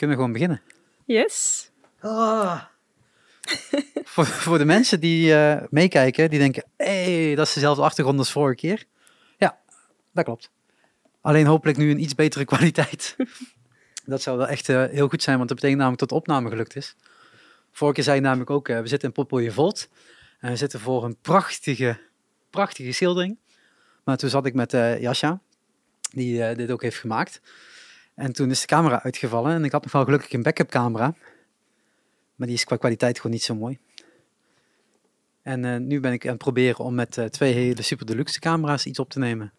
Kunnen we gewoon beginnen? Yes. Ah. voor, voor de mensen die eh, meekijken, die denken, hé, hey, dat is dezelfde achtergrond als vorige keer. Ja, dat klopt. Alleen hopelijk nu een iets betere kwaliteit. dat zou wel echt eh, heel goed zijn, want dat betekent namelijk dat de opname gelukt is. Vorige keer zei je namelijk ook, eh, we zitten in Popolje Volt. En we zitten voor een prachtige, prachtige schildering. Maar toen zat ik met uh, Jasja, die dit ook heeft gemaakt. En toen is de camera uitgevallen en ik had nog wel gelukkig een backup camera. Maar die is qua kwaliteit gewoon niet zo mooi. En uh, nu ben ik aan het proberen om met uh, twee hele super deluxe camera's iets op te nemen.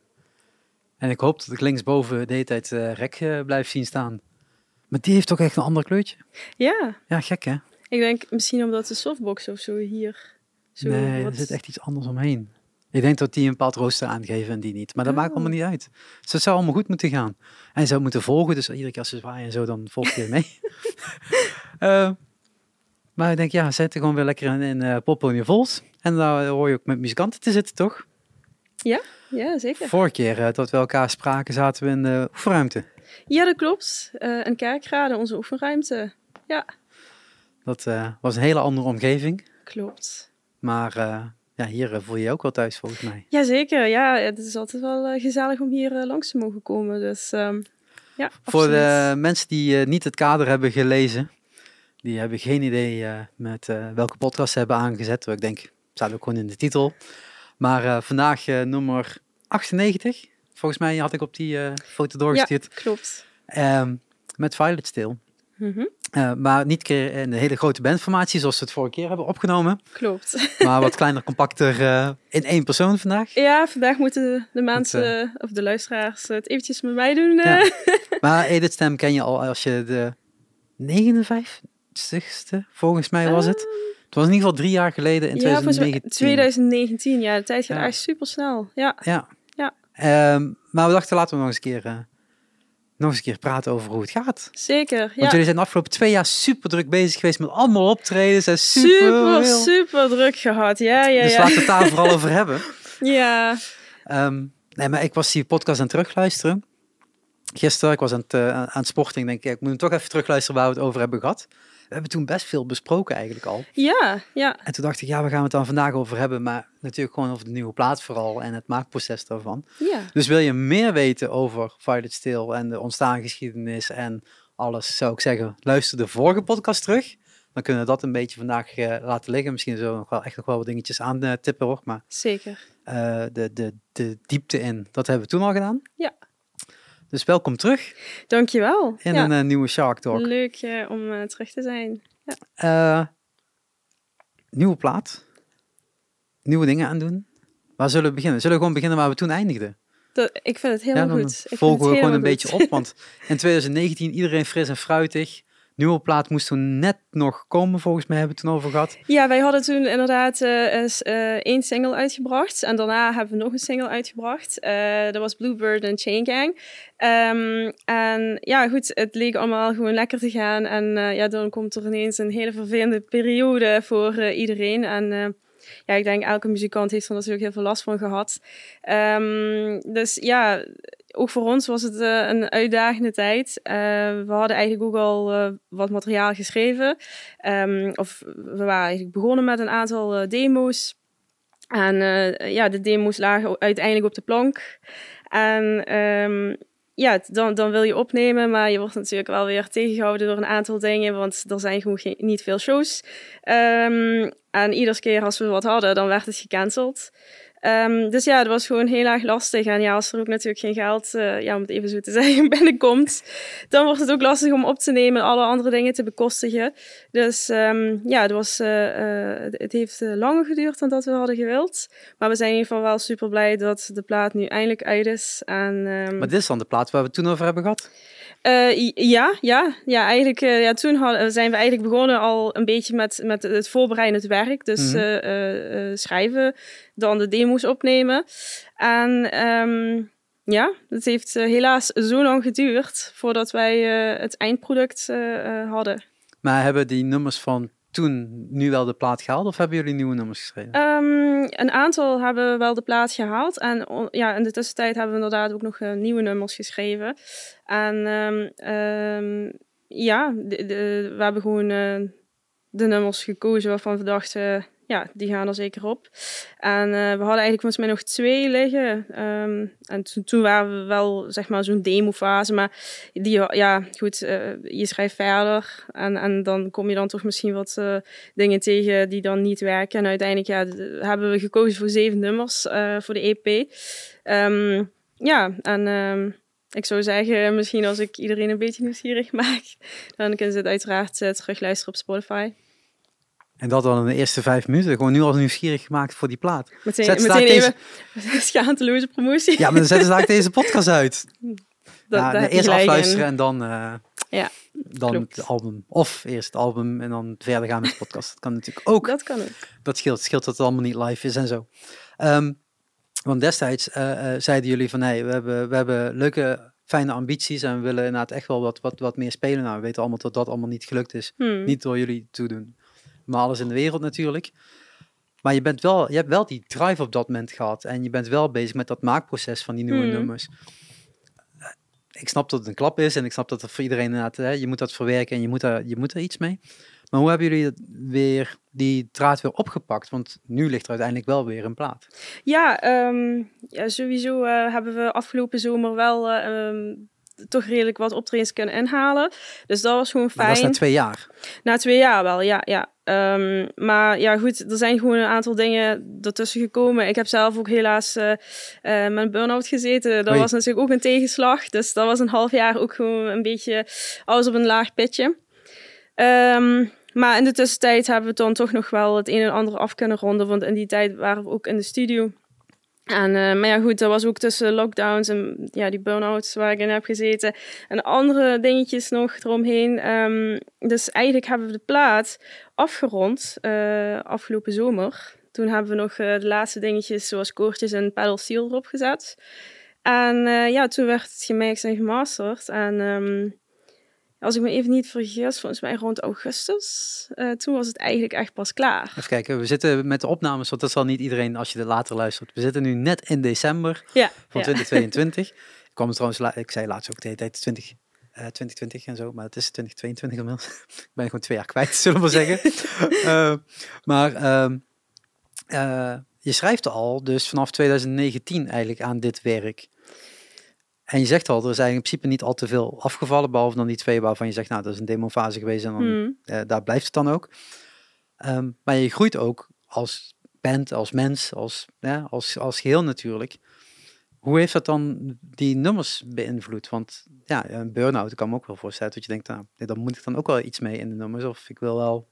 En ik hoop dat ik linksboven de hele tijd uh, rek blijf zien staan. Maar die heeft toch echt een ander kleurtje? Ja. Ja, gek hè? Ik denk misschien omdat de softbox of zo hier... Zo nee, wat... er zit echt iets anders omheen. Ik denk dat die een bepaald rooster aangeven en die niet. Maar dat maakt allemaal niet uit. Dus het zou allemaal goed moeten gaan. En je zou moeten volgen, dus iedere keer als ze zwaaien en zo, dan volg je mee. uh, maar ik denk, ja, zet gewoon weer lekker in, in uh, Popponia Vols. En dan hoor je ook met muzikanten te zitten, toch? Ja, ja zeker. Vorige keer uh, dat we elkaar spraken, zaten we in de oefenruimte. Ja, dat klopt. Een kerkraden, onze oefenruimte. Ja. Dat was een hele andere omgeving. Klopt. Maar ja, hier voel je je ook wel thuis, volgens mij. Jazeker, ja. Het is altijd wel gezellig om hier langs te mogen komen. Dus um, ja, Voor de mensen die niet het kader hebben gelezen, die hebben geen idee met welke podcast ze hebben aangezet. Ik denk, staat ook gewoon in de titel. Maar vandaag nummer 98. Volgens mij had ik op die foto doorgestuurd. Ja, klopt. Um, met Violet Stil. Mm -hmm. Maar niet keer in een hele grote bandformatie zoals we het vorige keer hebben opgenomen. Klopt. Maar wat kleiner, compacter in één persoon vandaag. Ja, vandaag moeten de mensen het, of de luisteraars het eventjes met mij doen. Ja. Maar Edith Stem ken je al als je de 59, 60ste, volgens mij was het. Het was in ieder geval drie jaar geleden in ja, 2019. 2019, ja. De tijd gaat ja. echt super snel. Ja. Ja. ja. Um, maar we dachten, laten we nog eens een keer, nog eens een keer praten over hoe het gaat. Zeker, Want ja. jullie zijn de afgelopen twee jaar super druk bezig geweest met allemaal optredens. En super, super, heel... super druk gehad. Ja, ja, dus ja. laten we het daar vooral over hebben. Ja. Um, nee, maar ik was die podcast aan het terugluisteren. Gisteren, ik was aan het, uh, aan het sporten. Ik denk, ik moet hem toch even terugluisteren waar we het over hebben gehad. We hebben toen best veel besproken eigenlijk al. Ja, ja. En toen dacht ik, ja, waar gaan we het dan vandaag over hebben? Maar natuurlijk gewoon over de nieuwe plaat vooral en het maakproces daarvan. Ja. Dus wil je meer weten over Violet Still en de ontstaansgeschiedenis en alles, zou ik zeggen, luister de vorige podcast terug. Dan kunnen we dat een beetje vandaag uh, laten liggen. Misschien zo nog wel echt nog wel wat dingetjes aan uh, tippen hoor. Maar Zeker. Uh, de, de, de diepte in, dat hebben we toen al gedaan. Ja. Dus welkom terug. Dankjewel. In ja. een uh, nieuwe Shark Talk. Leuk uh, om uh, terug te zijn. Ja. Uh, nieuwe plaat. Nieuwe dingen aan doen. Waar zullen we beginnen? Zullen we gewoon beginnen waar we toen eindigden? Dat, ik vind het ja, goed. Ik volgen we gewoon een goed. beetje op. Want in 2019 iedereen fris en fruitig. Nieuwe plaat moest toen net nog komen, volgens mij hebben we het toen over gehad. Ja, wij hadden toen inderdaad uh, eens, uh, één single uitgebracht. En daarna hebben we nog een single uitgebracht. Uh, dat was Bluebird en Chain Gang. Um, en ja, goed, het leek allemaal gewoon lekker te gaan. En ja, dan komt er ineens een hele vervelende periode voor iedereen. En ja, ik denk elke muzikant heeft er natuurlijk heel veel last van gehad. Um, dus ja, ook voor ons was het uh, een uitdagende tijd. Uh, we hadden eigenlijk ook al uh, wat materiaal geschreven. Um, of we waren eigenlijk begonnen met een aantal demo's. En ja, de demo's lagen uiteindelijk op de plank. En um, ja, dan, dan wil je opnemen, maar je wordt natuurlijk wel weer tegengehouden door een aantal dingen, want er zijn gewoon niet veel shows. Um, en iedere keer als we wat hadden, dan werd het gecanceld. Um, dus ja, het was gewoon heel erg lastig. En ja, als er ook natuurlijk geen geld, uh, ja, om het even zo te zeggen, binnenkomt, dan wordt het ook lastig om op te nemen, alle andere dingen te bekostigen. Dus um, ja, het, was, uh, uh, het heeft langer geduurd dan dat we hadden gewild. Maar we zijn in ieder geval wel super blij dat de plaat nu eindelijk uit is. En, um, maar dit is dan de plaat waar we het toen over hebben gehad? Uh, ja, ja, ja, eigenlijk, uh, ja, toen hadden, zijn we eigenlijk begonnen al een beetje met, met het voorbereidend werk. Dus mm -hmm. uh, schrijven, dan de demo's opnemen. En um, ja, het heeft helaas zo lang geduurd voordat wij het eindproduct hadden. Maar hebben die nummers van toen nu wel de plaat gehaald of hebben jullie nieuwe nummers geschreven? Um, een aantal hebben wel de plaat gehaald. En ja, in de tussentijd hebben we inderdaad ook nog uh, nieuwe nummers geschreven. En um, um, ja, we hebben gewoon eh, de nummers gekozen waarvan we dachten, ja, die gaan er zeker op. En eh, we hadden eigenlijk volgens mij nog twee liggen. Ehm, en toen, waren we wel, zeg maar, zo'n demofase. Maar die, ja, goed, eh, je schrijft verder. En, en dan kom je dan toch misschien wat eh, dingen tegen die dan niet werken. En uiteindelijk ja, hebben we gekozen voor zeven nummers voor de EP. Ehm, ja, en ehm, ik zou zeggen, misschien als ik iedereen een beetje nieuwsgierig maak, dan kunnen ze het uiteraard terugluisteren op Spotify. En dat dan in de eerste vijf minuten. Gewoon nu al nieuwsgierig gemaakt voor die plaat. Meteen, Zet meteen even schaamteloze promotie. Ja, maar dan zetten ze eigenlijk deze podcast uit. Dat- ja, eerst in. afluisteren en dan, eh, Ja, dan klopt. het album. Of eerst het album en dan verder gaan met de podcast. Dat kan natuurlijk ook. Dat kan ook. Dat scheelt. Scheelt dat het allemaal niet live is en zo. Ehm, want destijds eh, eh, zeiden jullie van, hey, we hebben, we hebben leuke, fijne ambities en we willen inderdaad echt wel wat, wat, wat meer spelen. Nou, we weten allemaal dat dat allemaal niet gelukt is. Hmm. Niet door jullie toedoen, maar alles in de wereld natuurlijk. Maar je, bent wel, je hebt wel die drive op dat moment gehad en je bent wel bezig met dat maakproces van die nieuwe Hmm. nummers. Ik snap dat het een klap is en ik snap dat het voor iedereen inderdaad, hè, je moet dat verwerken en je moet, daar, je moet er iets mee. Maar hoe hebben jullie weer, die draad weer opgepakt? Want nu ligt er uiteindelijk wel weer een plaat. Ja, ehm, ja, sowieso eh, hebben we afgelopen zomer wel eh, ehm, toch redelijk wat optredens kunnen inhalen. Dus dat was gewoon Maar fijn. dat is na twee jaar. Na twee jaar wel, ja. ja. Ehm, maar ja, goed, er zijn gewoon een aantal dingen ertussen gekomen. Ik heb zelf ook helaas eh, eh, met een burn-out gezeten. Dat Oei. was natuurlijk ook een tegenslag. Dus dat was een half jaar ook gewoon een beetje alles op een laag pitje. Ehm, maar in de tussentijd hebben we dan toch nog wel het een en ander af kunnen ronden. Want in die tijd waren we ook in de studio. En, eh, maar ja, goed, dat was ook tussen lockdowns en ja, die burn-outs waar ik in heb gezeten. En andere dingetjes nog eromheen. Ehm, dus eigenlijk hebben we de plaat afgerond eh, afgelopen zomer. Toen hebben we nog eh, de laatste dingetjes zoals koortjes en pedal steel erop gezet. En ja, toen werd het gemixt en gemasterd. En ehm, als ik me even niet vergis, volgens mij rond augustus. eh, toen was het eigenlijk echt pas klaar. Even kijken, we zitten met de opnames, want dat zal niet iedereen als je er later luistert. We zitten nu net in december Ja, van ja. 2022. Ik kwam trouwens, ik zei laatst ook de hele tijd 20, eh, 2020 en zo, maar het is 2022 inmiddels. ik ben gewoon twee jaar kwijt, zullen we maar zeggen. Eh, maar ehm, eh, je schrijft al dus vanaf 2019 eigenlijk aan dit werk. En je zegt al, er is eigenlijk in principe niet al te veel afgevallen, behalve dan die twee waarvan je zegt, nou, dat is een demofase geweest en dan, Hmm. eh, daar blijft het dan ook. Ehm, maar je groeit ook als band, als mens, als, ja, als, als geheel natuurlijk. Hoe heeft dat dan die nummers beïnvloed? Want ja, een burn-out kan me ook wel voorstellen dat je denkt, nou, nee, dan moet ik dan ook wel iets mee in de nummers. Of ik wil wel...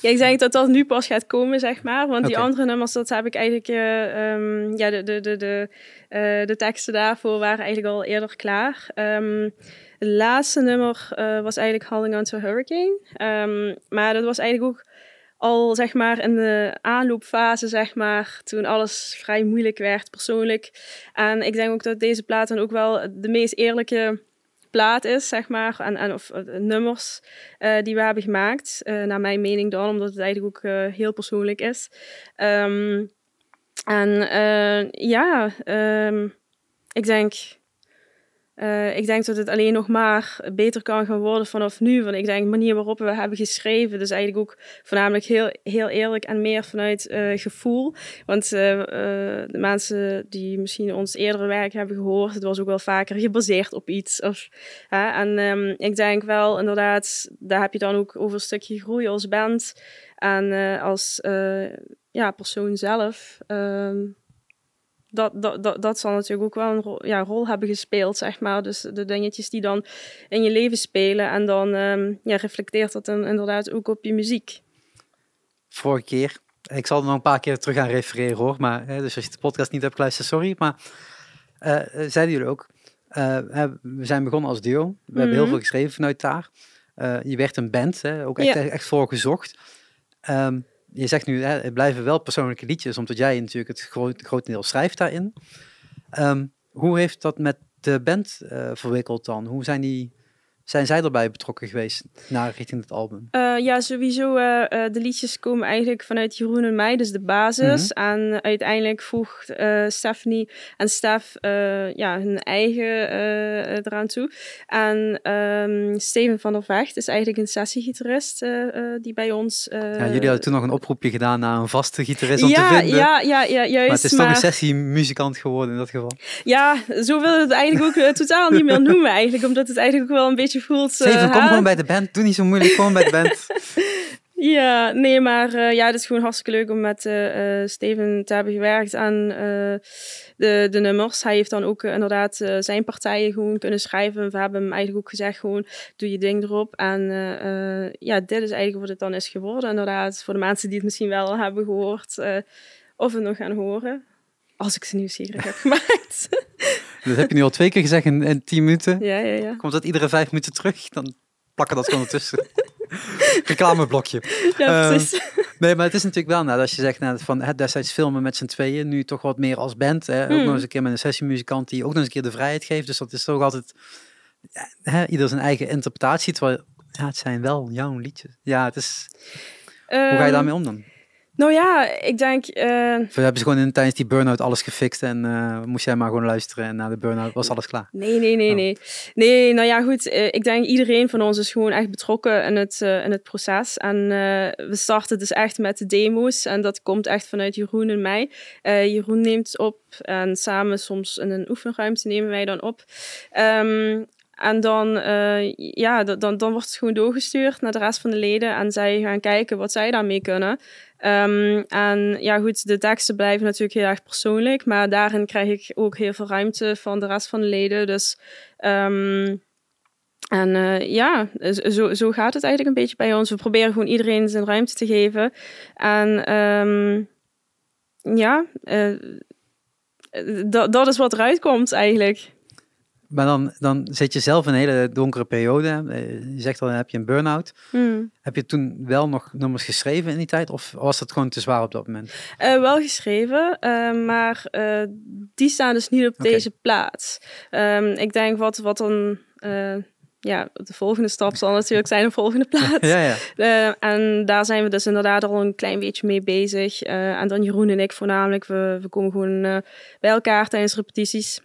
Ja, ik denk dat dat nu pas gaat komen, zeg maar. Want die andere nummers, dat heb ik eigenlijk... eh, ehm, ja, de, de, de, de, eh, de teksten daarvoor waren eigenlijk al eerder klaar. Ehm, het laatste nummer eh, was eigenlijk Howling Onto a Hurricane. Ehm, maar dat was eigenlijk ook al, zeg maar, in de aanloopfase, zeg maar... toen alles vrij moeilijk werd, persoonlijk. En ik denk ook dat deze plaat dan ook wel de meest eerlijke plaat is, zeg maar. En, en of eh, nummers eh, die we hebben gemaakt. eh, naar mijn mening dan, omdat het eigenlijk ook heel persoonlijk is. Ehm, en ja, ehm, ik denk... eh, ik denk dat het alleen nog maar beter kan gaan worden vanaf nu. Want ik denk de manier waarop we hebben geschreven, dus eigenlijk ook voornamelijk heel, heel eerlijk en meer vanuit eh, gevoel. Want eh, de mensen die misschien ons eerdere werk hebben gehoord, het was ook wel vaker gebaseerd op iets. Of, en ehm, ik denk wel inderdaad, daar heb je dan ook over een stukje groei als band en als ja, persoon zelf. Ehm, dat, dat, dat, dat zal natuurlijk ook wel een rol, ja, rol hebben gespeeld, zeg maar. Dus de dingetjes die dan in je leven spelen. En dan ehm, ja, reflecteert dat dan inderdaad ook op je muziek. vorige keer. Ik zal er nog een paar keer terug gaan refereren hoor. Maar, hè, dus als je de podcast niet hebt geluisterd, sorry. Maar eh, zeiden jullie ook, eh, we zijn begonnen als duo. We hebben heel Mhm. veel geschreven vanuit daar. Je werd een band, hè, ook echt, Ja. echt, voor gezocht. Ehm, je zegt nu, hè, blijven wel persoonlijke liedjes, omdat jij natuurlijk het groot, grotendeel schrijft daarin. Ehm, hoe heeft dat met de band eh, verwikkeld dan? Hoe zijn die zijn zij erbij betrokken geweest naar richting het album? Uh, ja, sowieso. Uh, de liedjes komen eigenlijk vanuit Jeroen en mij, dus de basis. Mm -hmm. En uiteindelijk voegt Stephanie en Stef ja, hun eigen eraan toe. En um, Steven van der Vecht is eigenlijk een sessiegitarist die bij ons... ja, jullie hadden toen nog een oproepje gedaan naar een vaste gitarist om ja, te vinden. Ja, ja, ja, juist. Maar het is toch een sessiemuzikant geworden in dat geval? Ja, zo we het eigenlijk ook totaal niet meer noemen eigenlijk, omdat het eigenlijk ook wel een beetje voelt... Steven, kom gewoon bij de band. Doe niet zo moeilijk, gewoon bij de band. ja, nee, maar uh, ja, het is gewoon hartstikke leuk om met uh, Steven te hebben gewerkt aan de, de nummers. Hij heeft dan ook inderdaad zijn partijen gewoon kunnen schrijven. We hebben hem eigenlijk ook gezegd, gewoon doe je ding erop. En ja, dit is eigenlijk wat het dan is geworden inderdaad. Voor de mensen die het misschien wel hebben gehoord of het nog gaan horen. Als ik ze nieuwsgierig heb gemaakt. Dat heb je nu al twee keer gezegd in, in tien minuten. Ja, ja, ja. Komt dat iedere vijf minuten terug? Dan plakken dat gewoon ertussen. Reclameblokje. Ja, precies. Uh, nee, maar het is natuurlijk wel, nou, als je zegt nou, van het destijds filmen met z'n tweeën, nu toch wat meer als band. Hè? Ook Hmm. nog eens een keer met een sessiemuzikant die ook nog eens een keer de vrijheid geeft. Dus dat is toch altijd hè, ieder zijn eigen interpretatie. Terwijl ja, het zijn wel jouw liedjes. Ja, het is. Hoe ga je Ehm, daarmee om dan? Nou ja, ik denk... Of hebben ze gewoon in, tijdens die burn-out alles gefixt en eh, moest jij maar gewoon luisteren en na de burn-out was alles klaar? Nee, nee, nee, Oh. nee. Nee, nou ja, goed. eh, ik denk iedereen van ons is gewoon echt betrokken in het, eh, in het proces. En we starten dus echt met de demo's. En dat komt echt vanuit Jeroen en mij. Jeroen neemt op en samen soms in een oefenruimte nemen wij dan op. Ehm, en dan, eh, ja, dan, dan wordt het gewoon doorgestuurd naar de rest van de leden. En zij gaan kijken wat zij daarmee kunnen. Ehm, en ja, goed, de teksten blijven natuurlijk heel erg persoonlijk. Maar daarin krijg ik ook heel veel ruimte van de rest van de leden. Dus ehm, en eh, ja, zo, zo gaat het eigenlijk een beetje bij ons. We proberen gewoon iedereen zijn ruimte te geven. En ehm, ja, dat, dat is wat eruit komt eigenlijk. Maar dan, dan zit je zelf in een hele donkere periode. Eh, Je zegt al, dan heb je een burn-out. Hmm. Heb je toen wel nog nummers geschreven in die tijd? Of was dat gewoon te zwaar op dat moment? Eh, wel geschreven, eh, maar die staan dus niet op deze plaats. Ehm, ik denk wat, wat dan... ja, de volgende stap zal natuurlijk zijn de volgende plaats. Ja, ja. En daar zijn we dus inderdaad al een klein beetje mee bezig. En dan Jeroen en ik voornamelijk. We, we komen gewoon bij elkaar tijdens repetities.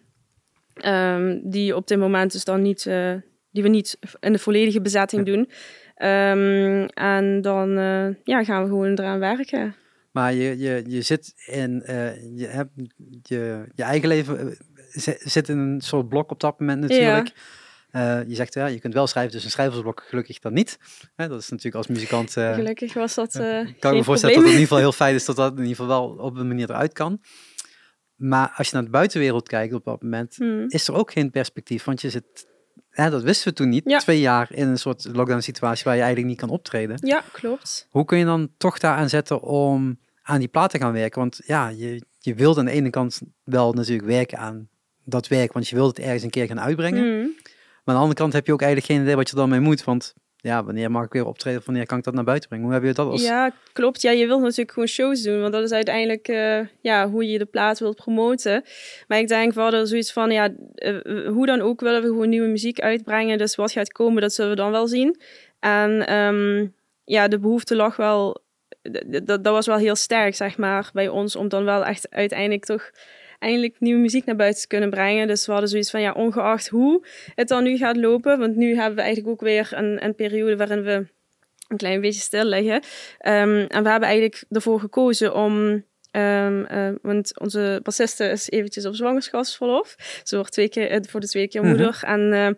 Ehm, die op dit moment dus dan niet... eh, die we niet in de volledige bezetting doen. Ehm, en dan eh, ja, gaan we gewoon eraan werken. Maar je, je, je zit in eh, je, hebt je, je eigen leven zi- zit in een soort blok op dat moment natuurlijk. Je zegt ja, je kunt wel schrijven, dus een schrijversblok gelukkig dan niet. Hè, dat is natuurlijk als muzikant. Gelukkig was dat kan ik me voorstellen dat het in ieder geval heel fijn is dat dat in ieder geval wel op een manier eruit kan. Maar als je naar de buitenwereld kijkt op dat moment, Hmm. is er ook geen perspectief. Want je zit, hè, dat wisten we toen niet, Ja. twee jaar in een soort lockdown situatie waar je eigenlijk niet kan optreden. Ja, klopt. Hoe kun je dan toch daaraan zetten om aan die plaat te gaan werken? Want ja, je, je wilt aan de ene kant wel natuurlijk werken aan dat werk, want je wilt het ergens een keer gaan uitbrengen. Hmm. Maar aan de andere kant heb je ook eigenlijk geen idee wat je dan mee moet. Want ja, wanneer mag ik weer optreden of wanneer kan ik dat naar buiten brengen? Hoe heb je dat als... Ja, klopt. Ja, je wilt natuurlijk gewoon shows doen, want dat is uiteindelijk eh, ja, hoe je de plaat wilt promoten. Maar ik denk wel dat zoiets van, ja, eh, hoe dan ook willen we gewoon nieuwe muziek uitbrengen. Dus wat gaat komen, dat zullen we dan wel zien. En ehm, ja, de behoefte lag wel, dat dat was wel heel sterk, zeg maar, bij ons, om dan wel echt uiteindelijk toch eindelijk nieuwe muziek naar buiten te kunnen brengen. Dus we hadden zoiets van, ja, ongeacht hoe het dan nu gaat lopen, want nu hebben we eigenlijk ook weer een, een periode waarin we een klein beetje stil liggen. Ehm, en we hebben eigenlijk ervoor gekozen om. ehm, eh, want onze bassiste is eventjes op zwangerschapsverlof. Ze wordt twee keer, eh, voor de tweede keer Mhm. moeder. En ehm,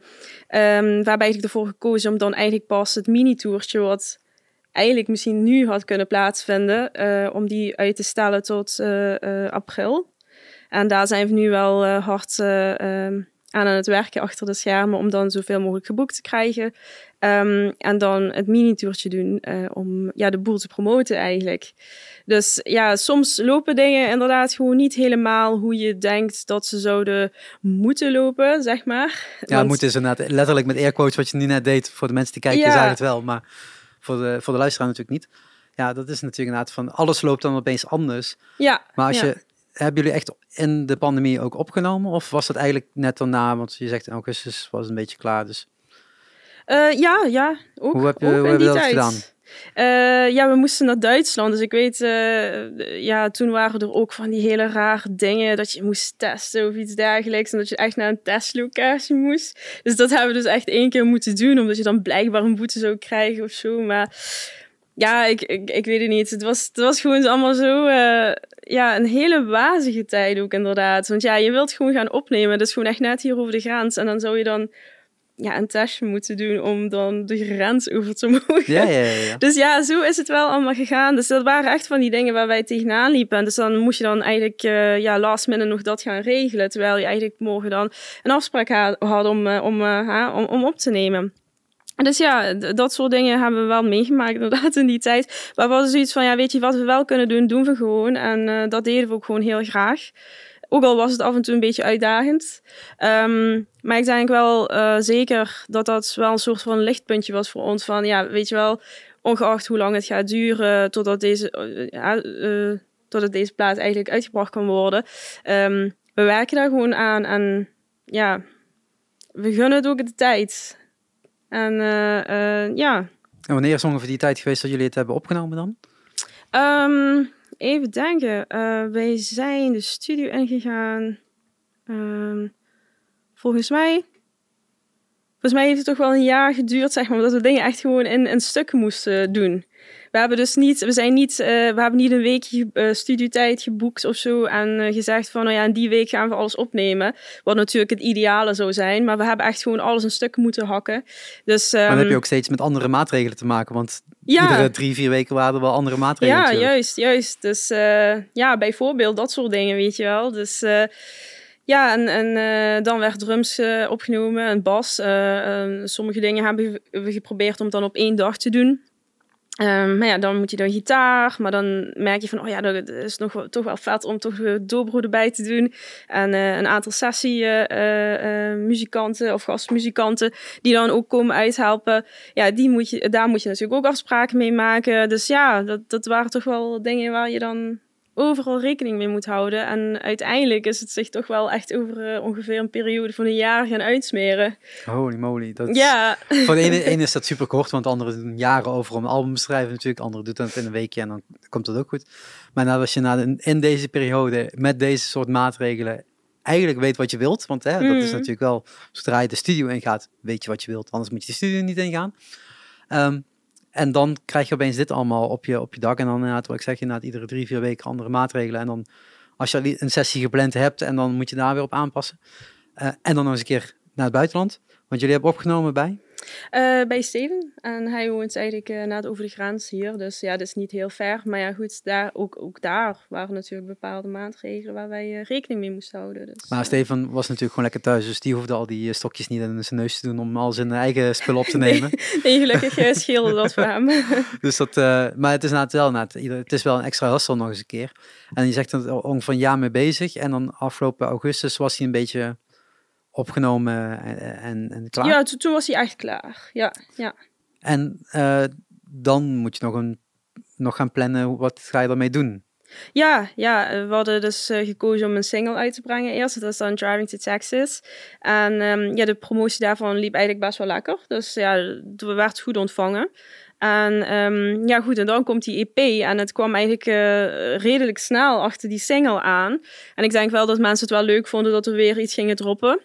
we hebben eigenlijk ervoor gekozen om dan eigenlijk pas het mini-toertje... wat eigenlijk misschien nu had kunnen plaatsvinden... om die uit te stellen tot april. En daar zijn we nu wel eh, hard eh, ehm, aan aan het werken achter de schermen... om dan zoveel mogelijk geboekt te krijgen. Ehm, en dan het mini-tourtje doen eh, om ja, de boel te promoten eigenlijk. Dus ja, soms lopen dingen inderdaad gewoon niet helemaal hoe je denkt dat ze zouden moeten lopen, zeg maar. Ja, Want- moet is inderdaad letterlijk met airquotes wat je nu net deed. Voor de mensen die kijken, Ja. zagen het wel. Maar voor de, voor de luisteraar natuurlijk niet. Ja, dat is natuurlijk inderdaad van alles loopt dan opeens anders. Ja, Maar als ja. je, hebben jullie echt in de pandemie ook opgenomen? Of was dat eigenlijk net daarna? Want je zegt in augustus was het een beetje klaar. Dus Eh, ja, ja. Ook, Hoe heb je- hoe in heb je dat tijd. gedaan? Eh, ja, we moesten naar Duitsland. Dus ik weet, eh, ja, toen waren er ook van die hele rare dingen dat je moest testen of iets dergelijks. En dat je echt naar een testlocatie moest. Dus dat hebben we dus echt één keer moeten doen, omdat je dan blijkbaar een boete zou krijgen of zo. Maar ja, ik, ik, ik weet het niet. Het was, het was gewoon allemaal zo, eh, ja, een hele wazige tijd ook inderdaad. Want ja, je wilt gewoon gaan opnemen. Dat is gewoon echt net hier over de grens. En dan zou je dan ja, een testje moeten doen om dan de grens over te mogen. Ja, ja, ja. Dus ja, zo is het wel allemaal gegaan. Dus dat waren echt van die dingen waar wij tegenaan liepen. Dus dan moest je dan eigenlijk uh, ja, last minute nog dat gaan regelen. Terwijl je eigenlijk morgen dan een afspraak ha had om, uh, om, uh, om, om op te nemen. Dus ja, dat soort dingen hebben we wel meegemaakt inderdaad in die tijd. Maar we hadden zoiets van, ja, weet je wat we wel kunnen doen, doen we gewoon. En uh, dat deden we ook gewoon heel graag. Ook al was het af en toe een beetje uitdagend. Um, maar ik denk wel uh, zeker dat dat wel een soort van lichtpuntje was voor ons. Van ja, weet je wel, ongeacht hoe lang het gaat duren totdat deze, uh, totdat deze plaat eigenlijk uitgebracht kan worden. Um, we werken daar gewoon aan en ja, we gunnen het ook de tijd. En ja. En wanneer is ongeveer die tijd geweest dat jullie het hebben opgenomen dan? Um, even denken. Uh, wij zijn de studio ingegaan. Um, volgens mij. Volgens mij heeft het toch wel een jaar geduurd, zeg maar, omdat we dingen echt gewoon in, in stukken moesten doen. We hebben dus niet, we zijn niet, uh, we hebben niet een weekje uh, studietijd geboekt of zo en uh, gezegd van, nou ja, in die week gaan we alles opnemen. Wat natuurlijk het ideale zou zijn, maar we hebben echt gewoon alles in stukken moeten hakken. Dus, um, maar dan heb je ook steeds met andere maatregelen te maken, want ja. iedere drie, vier weken waren er wel andere maatregelen. Ja, natuurlijk. juist, juist. Dus ja, bijvoorbeeld dat soort dingen, weet je wel. Dus ja, en, en uh, dan werd drums uh, opgenomen en bas. Uh, sommige dingen hebben we geprobeerd om dan op één dag te doen. Um, maar ja, dan moet je dan gitaar, maar dan merk je van, oh ja, dat is nog toch wel vet om toch de dobro erbij te doen. En uh, een aantal sessie uh, uh, muzikanten of gastmuzikanten die dan ook komen uithelpen. Ja, die moet je, daar moet je natuurlijk ook afspraken mee maken. Dus ja, dat, dat waren toch wel dingen waar je dan overal rekening mee moet houden. En uiteindelijk is het zich toch wel echt over uh, ongeveer een periode van een jaar gaan uitsmeren. Holy moly. Dat ja. Voor de ene, ene is dat super kort, want de andere doen jaren over om een album te schrijven natuurlijk. De andere doet dat in een weekje en dan komt dat ook goed. Maar nou, als je na de, in deze periode met deze soort maatregelen eigenlijk weet wat je wilt. Want hè, mm. dat is natuurlijk wel, zodra je de studio ingaat, weet je wat je wilt. Anders moet je de studio niet ingaan. Um, en dan krijg je opeens dit allemaal op je, op je dak. En dan inderdaad, wat ik zeg, inderdaad iedere drie, vier weken andere maatregelen. En dan als je een sessie gepland hebt en dan moet je daar weer op aanpassen. Uh, en dan nog eens een keer naar het buitenland. Want jullie hebben opgenomen bij? Uh, bij Steven. En hij woont eigenlijk uh, net over de grens hier. Dus ja, dat is niet heel ver. Maar ja, goed, daar, ook, ook daar waren natuurlijk bepaalde maatregelen waar wij uh, rekening mee moesten houden. Dus, maar Steven was natuurlijk gewoon lekker thuis. Dus die hoefde al die stokjes niet in zijn neus te doen om al zijn eigen spullen op te nemen. nee, nee, gelukkig scheelde dat voor hem. dus dat, maar het is wel, het is wel een extra hustle nog eens een keer. En je zegt er ongeveer een jaar mee bezig. En dan afgelopen augustus was hij een beetje opgenomen en, en, en klaar? Ja, toen, toen was hij echt klaar. Ja, ja. En uh, dan moet je nog, een, nog gaan plannen, wat ga je ermee doen? Ja, ja, we hadden dus uh, gekozen om een single uit te brengen eerst. Dat was dan Driving to Texas. En um, ja, de promotie daarvan liep eigenlijk best wel lekker. Dus ja, we werd goed ontvangen. En um, ja, goed, en dan komt die EP. En het kwam eigenlijk uh, redelijk snel achter die single aan. En ik denk wel dat mensen het wel leuk vonden dat we weer iets gingen droppen.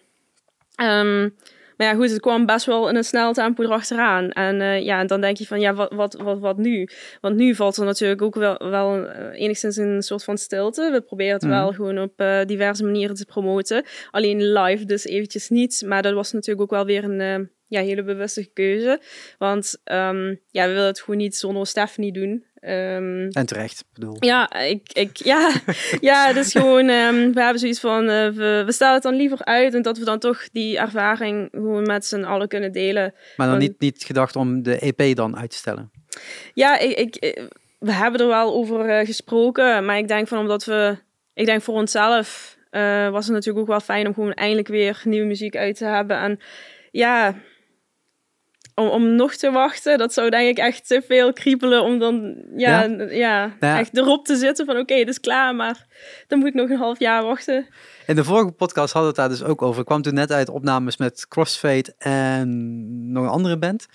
Um, maar ja, goed, het kwam best wel in een snel tempo erachteraan. En uh, ja, en dan denk je van, ja, wat, wat, wat, wat nu? Want nu valt er natuurlijk ook wel, wel uh, enigszins een soort van stilte. We proberen het mm. wel gewoon op uh, diverse manieren te promoten. Alleen live dus eventjes niet. Maar dat was natuurlijk ook wel weer een ja, hele bewuste keuze. Want um, ja, we willen het gewoon niet zonder Stephanie doen. Um, en terecht, bedoel. Ja, ik, ik, ja, ja, dus gewoon, um, we hebben zoiets van, uh, we, we stellen het dan liever uit en dat we dan toch die ervaring gewoon met z'n allen kunnen delen. Maar dan Want, niet, niet gedacht om de EP dan uit te stellen? Ja, ik, ik, we hebben er wel over uh, gesproken, maar ik denk van omdat we, ik denk voor onszelf uh, was het natuurlijk ook wel fijn om gewoon eindelijk weer nieuwe muziek uit te hebben. En ja, om, om nog te wachten, dat zou denk ik echt te veel kriebelen om dan ja, ja? ja, ja. echt erop te zitten van oké, het is klaar, maar dan moet ik nog een half jaar wachten. In de vorige podcast hadden we het daar dus ook over. Ik kwam toen net uit opnames met Crossfade en nog een andere band.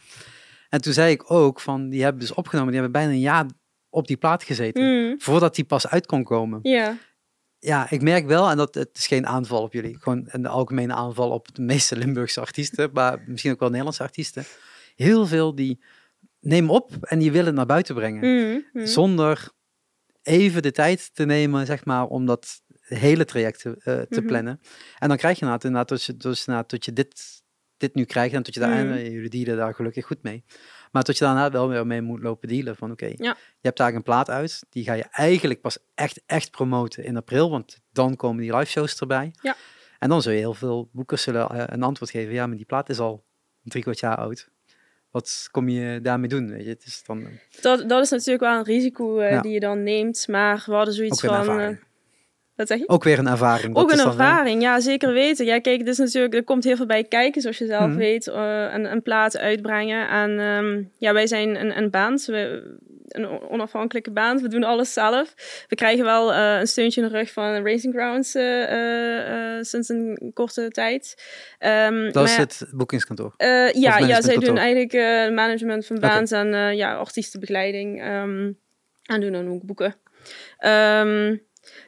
En toen zei ik ook van, die hebben dus opgenomen, die hebben bijna een jaar op die plaat gezeten. Mm, Voordat die pas uit kon komen. ja, Ja, ik merk wel, en dat het is geen aanval op jullie, gewoon een algemene aanval op de meeste Limburgse artiesten, maar misschien ook wel Nederlandse artiesten. Heel veel die nemen op en die willen naar buiten brengen. mm, mm. Zonder even de tijd te nemen, zeg maar, om dat hele traject te, eh, te Mhm. plannen. En dan krijg je inderdaad, inderdaad dat je, dus, inderdaad, dat je dit, dit nu krijgt en dat je daar, Mhm. en, eh, jullie dealen daar gelukkig goed mee. Maar dat je daarna wel weer mee moet lopen dealen van oké, Ja. je hebt daar een plaat uit, die ga je eigenlijk pas echt, echt promoten in april, want dan komen die live shows erbij. Ja. En dan zul je heel veel boekers zullen eh, een antwoord geven, ja, maar die plaat is al drie kwart jaar oud. Wat kom je daarmee doen? Weet je? Het is dan eh, Dat, dat is natuurlijk wel een risico eh, Ja. die je dan neemt, maar we hadden zoiets van... eh, wat zeg je? Ook weer een ervaring. Ook een ervaring, ja, zeker weten. Ja, kijk, is natuurlijk, er komt heel veel bij kijken, zoals je zelf Mhm. weet, een, een plaat uitbrengen. En ehm, ja, wij zijn een, een band, we, een on- onafhankelijke band, we doen alles zelf. We krijgen wel eh, een steuntje in de rug van Racing Grounds eh, eh, sinds een korte tijd. Ehm, Dat is het boekingskantoor. ja, ja, zij doen eigenlijk management van bands en ja, artiestenbegeleiding. ehm, en doen dan ook boeken. Ehm,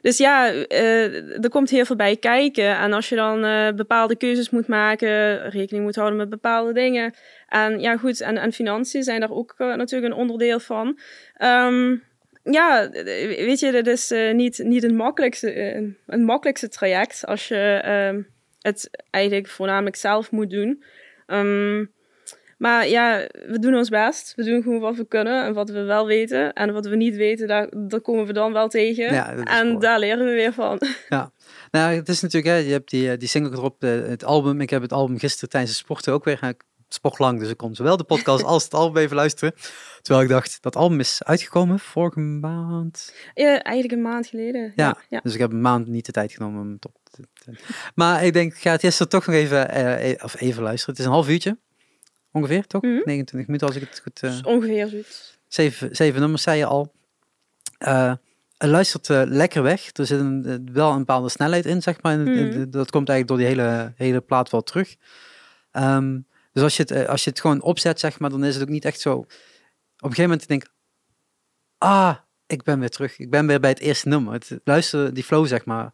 dus ja, eh, er komt heel veel bij kijken. En als je dan eh, bepaalde keuzes moet maken, rekening moet houden met bepaalde dingen. En ja, goed, en, en financiën zijn daar ook eh, natuurlijk een onderdeel van. Ehm, ja, weet je, dit is niet, niet het makkelijkste, een makkelijkste traject als je ehm, het eigenlijk voornamelijk zelf moet doen. Ehm, maar ja, we doen ons best. We doen gewoon wat we kunnen en wat we wel weten. En wat we niet weten, daar, daar komen we dan wel tegen. Ja, en mooi. daar leren we weer van. Nou, het is natuurlijk, hè, je hebt die, eh, die single erop, eh, het album. Ik heb het album gisteren tijdens de sporten ook weer. eh, Ik sport lang, dus ik kon zowel de podcast als het album even luisteren. Terwijl ik dacht, dat album is uitgekomen vorige maand. Ja, eigenlijk een maand geleden. Ja. ja. Dus ik heb een maand niet de tijd genomen om het op te... Maar ik denk, ik ga het eerst toch nog even, eh, of even luisteren. Het is een half uurtje, ongeveer, toch? Mhm. 29 minuten als ik het goed... Dus ongeveer zoiets. Zeven, zeven nummers, zei je al. Eh het luistert eh, lekker weg. Er zit een, wel een bepaalde snelheid in, zeg maar. Mhm. dat komt eigenlijk door die hele, hele plaat wel terug. Ehm, dus als je, het, als je het gewoon opzet, zeg maar, dan is het ook niet echt zo... Op een gegeven moment denk ik... Ah, ik ben weer terug. Ik ben weer bij het eerste nummer. Het luisteren, die flow, zeg maar,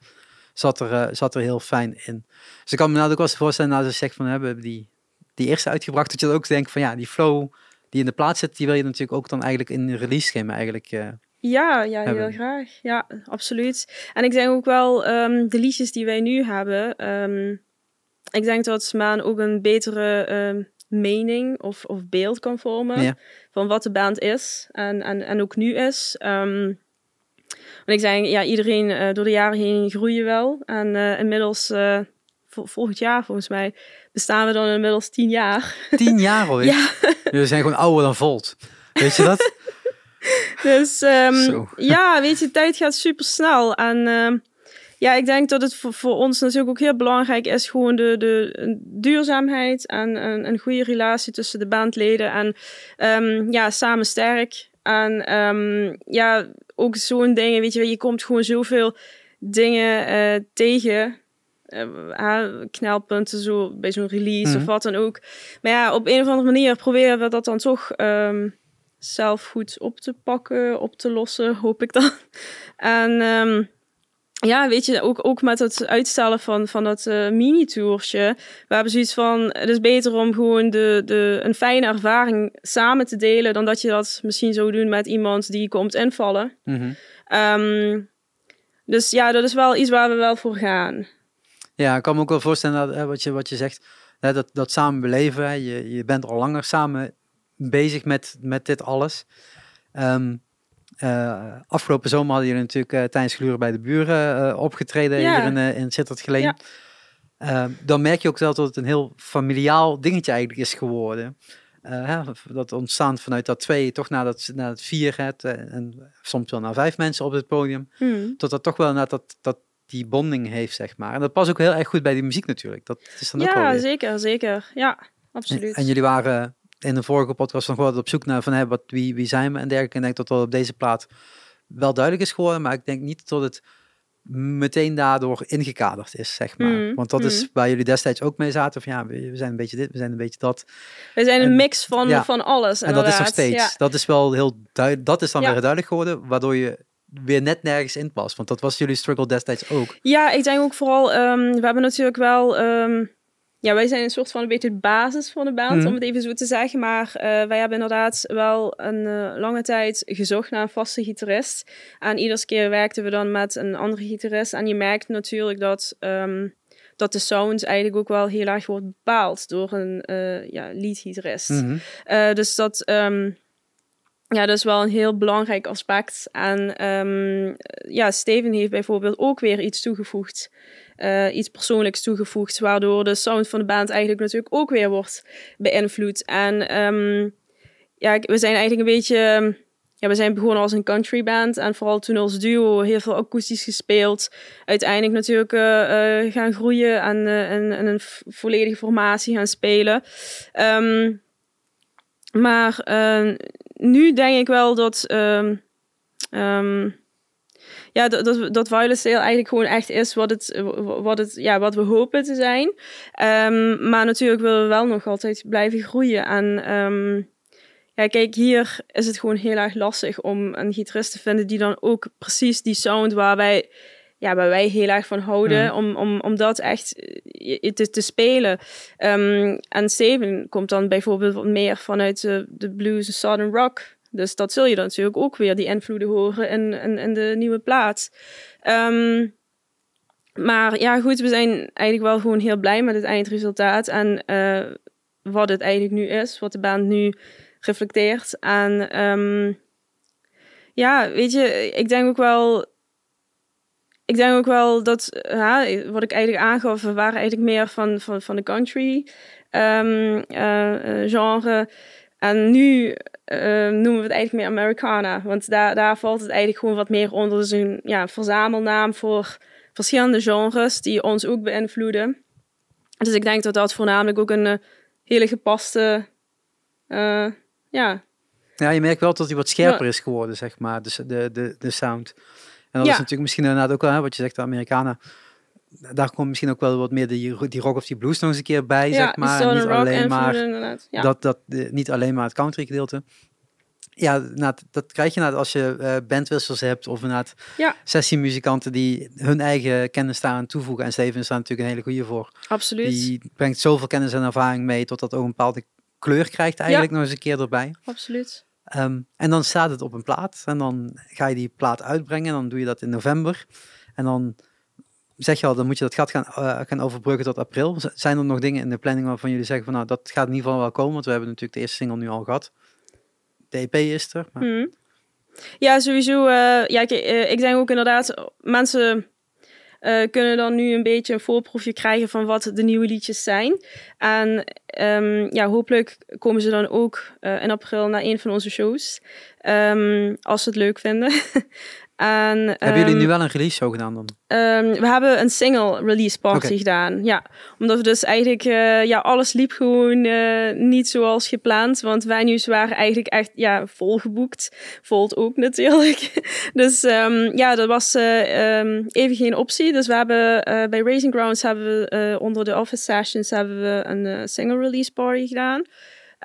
zat er, zat er heel fijn in. Dus ik kan me nou ook wel eens voorstellen, nou, als je zegt van, hebben die, die eerste uitgebracht, dat je dan ook denkt van, ja, die flow die in de plaats zit, die wil je natuurlijk ook dan eigenlijk in een release schema eigenlijk... eh, Ja, ja, heel graag. Ja, absoluut. En ik denk ook wel, ehm, de liedjes die wij nu hebben, ehm, ik denk dat Maan ook een betere ehm, mening of, of beeld kan vormen Ja. van wat de band is en, en, en ook nu is. Want ik denk, ja, iedereen eh, door de jaren heen groeien wel. En eh, inmiddels, vol- volgend jaar volgens mij, bestaan we dan inmiddels tien jaar. Tien jaar alweer. Ja. We zijn gewoon ouder dan Volt. Weet je dat? Dus ehm, ja, weet je, tijd gaat super snel. En ehm, ja, ik denk dat het voor, voor ons natuurlijk ook heel belangrijk is, gewoon de, de duurzaamheid en een, een goede relatie tussen de bandleden. En ehm, ja, samen sterk. En ja, ook zo'n dingen, weet je, je komt gewoon zoveel dingen eh, tegen. Ah, knelpunten zo bij zo'n release Mhm. of wat dan ook. Maar ja, op een of andere manier proberen we dat dan toch ehm, zelf goed op te pakken, op te lossen, hoop ik dan. En ehm, ja, weet je, ook, ook met het uitstellen van, van dat eh, mini-tourtje. We hebben zoiets van, het is beter om gewoon de, de, een fijne ervaring samen te delen... dan dat je dat misschien zou doen met iemand die komt invallen. Mhm. Ehm, dus ja, dat is wel iets waar we wel voor gaan. Ja, ik kan me ook wel voorstellen dat, hè, wat, je, wat je zegt, hè, dat, dat samen beleven. Hè, je, je bent al langer samen bezig met, met dit alles. Ehm, eh, afgelopen zomer hadden jullie natuurlijk eh, tijdens Gluren bij de Buren eh, opgetreden Ja. hier in, eh, in Sittard Geleen. Ja. Ehm, dan merk je ook wel dat het een heel familiaal dingetje eigenlijk is geworden. Hè, dat ontstaan vanuit dat twee toch naar dat, naar het vier het, en soms wel naar vijf mensen op het podium Hmm. tot dat toch wel net dat, dat die bonding heeft, zeg maar. En dat past ook heel erg goed bij die muziek natuurlijk. Dat is dan ook wel Ja, weer. zeker, zeker. Ja, absoluut. en jullie waren in de vorige podcast nog wel op zoek naar van hè, wat, wie, wie zijn we en dergelijke. En ik denk dat wel op deze plaat wel duidelijk is geworden, maar ik denk niet dat het meteen daardoor ingekaderd is, zeg maar. Mm, Want dat is mm. waar jullie destijds ook mee zaten. Van ja, we, zijn een beetje dit, we zijn een beetje dat. We zijn een En- mix van, ja. van alles. En dat is nog steeds. Dat is wel heel duidelijk. Dat is dan Ja. weer duidelijk geworden, waardoor je weer net nergens in past. Want dat was jullie struggle destijds ook. Ja, ik denk ook vooral, ehm, we hebben natuurlijk wel, ehm, ja, wij zijn een soort van een beetje de basis van de band, Mhm. om het even zo te zeggen. Maar eh, wij hebben inderdaad wel een eh, lange tijd gezocht naar een vaste gitarist. En iedere keer werkten we dan met een andere gitarist. En je merkt natuurlijk dat, ehm, dat de sound eigenlijk ook wel heel erg wordt bepaald door een eh ja, leadgitarist. Mhm. Dus dat, ja, dat is wel een heel belangrijk aspect. En ehm, ja, Steven heeft bijvoorbeeld ook weer iets toegevoegd. eh, iets persoonlijks toegevoegd, waardoor de sound van de band eigenlijk natuurlijk ook weer wordt beïnvloed. En ehm, ja, we zijn eigenlijk een beetje... Ja, we zijn begonnen als een country band en vooral toen als duo heel veel akoestisch gespeeld. Uiteindelijk natuurlijk eh, gaan groeien en, en, en een volledige formatie gaan spelen. Ehm, maar nu denk ik wel dat, ehm, ja, dat, dat, dat eigenlijk gewoon echt is wat, het, wat, het, ja, wat we hopen te zijn. Ehm, maar natuurlijk willen we wel nog altijd blijven groeien. En ja, kijk, hier is het gewoon heel erg lastig om een gitarist te vinden die dan ook precies die sound waar wij, ja, waar wij heel erg van houden, Mhm. om, om, om dat echt eh, te, te spelen. Ehm, en Steven komt dan bijvoorbeeld wat meer vanuit de, de blues en southern rock. Dus dat zul je dan natuurlijk ook weer die invloeden horen in, in, in de nieuwe plaat. Ehm, maar ja, goed, we zijn eigenlijk wel gewoon heel blij met het eindresultaat. En eh, wat het eigenlijk nu is, wat de band nu reflecteert. En ehm, ja, weet je, ik denk ook wel. Ik denk ook wel dat, ja, wat ik eigenlijk aangaf, we waren eigenlijk meer van, van, van de country ehm, eh, eh, genre. En nu eh, noemen we het eigenlijk meer Americana. Want daar, daar valt het eigenlijk gewoon wat meer onder. Dus een ja, verzamelnaam voor verschillende genres die ons ook beïnvloeden. Dus ik denk dat dat voornamelijk ook een eh, hele gepaste, ja, Ja, je merkt wel dat hij wat scherper is geworden, zeg maar, dus de, de, de sound. En dat is natuurlijk misschien inderdaad ook wel, hè, wat je zegt, de Amerikanen. Daar komt misschien ook wel wat meer die, die rock of die blues nog eens een keer bij, ja zeg maar. niet alleen maar. Ja. dat, dat niet alleen maar het country gedeelte. Ja, nou, dat krijg je nou als je eh, bandwissels hebt of inderdaad Ja. sessiemuzikanten die hun eigen kennis daaraan toevoegen. En Steven is daar natuurlijk een hele goede voor. Absoluut, Die brengt zoveel kennis en ervaring mee tot dat ook een bepaalde kleur krijgt eigenlijk nog eens een keer erbij. absoluut. Ehm, en dan staat het op een plaat en dan ga je die plaat uitbrengen. Dan doe je dat in november. En dan zeg je al, dan moet je dat gat gaan, eh, gaan overbruggen tot april. Zijn er nog dingen in de planning waarvan jullie zeggen van nou, dat gaat in ieder geval wel komen? Want we hebben natuurlijk de eerste single nu al gehad. De EP is er. Maar... Mhm. Ja, sowieso. eh, ja, kijk, eh, ik denk ook inderdaad, mensen eh, kunnen dan nu een beetje een voorproefje krijgen van wat de nieuwe liedjes zijn. En ehm, ja, hopelijk komen ze dan ook eh, in april naar een van onze shows. Ehm, als ze het leuk vinden. en, Hebben jullie ehm, nu wel een release show gedaan dan? Ehm, we hebben een single release party gedaan. Ja, omdat we dus eigenlijk, eh, ja, alles liep gewoon eh, niet zoals gepland. Want venues waren eigenlijk echt, ja, volgeboekt. Volt ook natuurlijk. dus ehm, ja, dat was eh, even geen optie. Dus we hebben bij Raising Grounds hebben we onder de office sessions hebben we een single release party gedaan.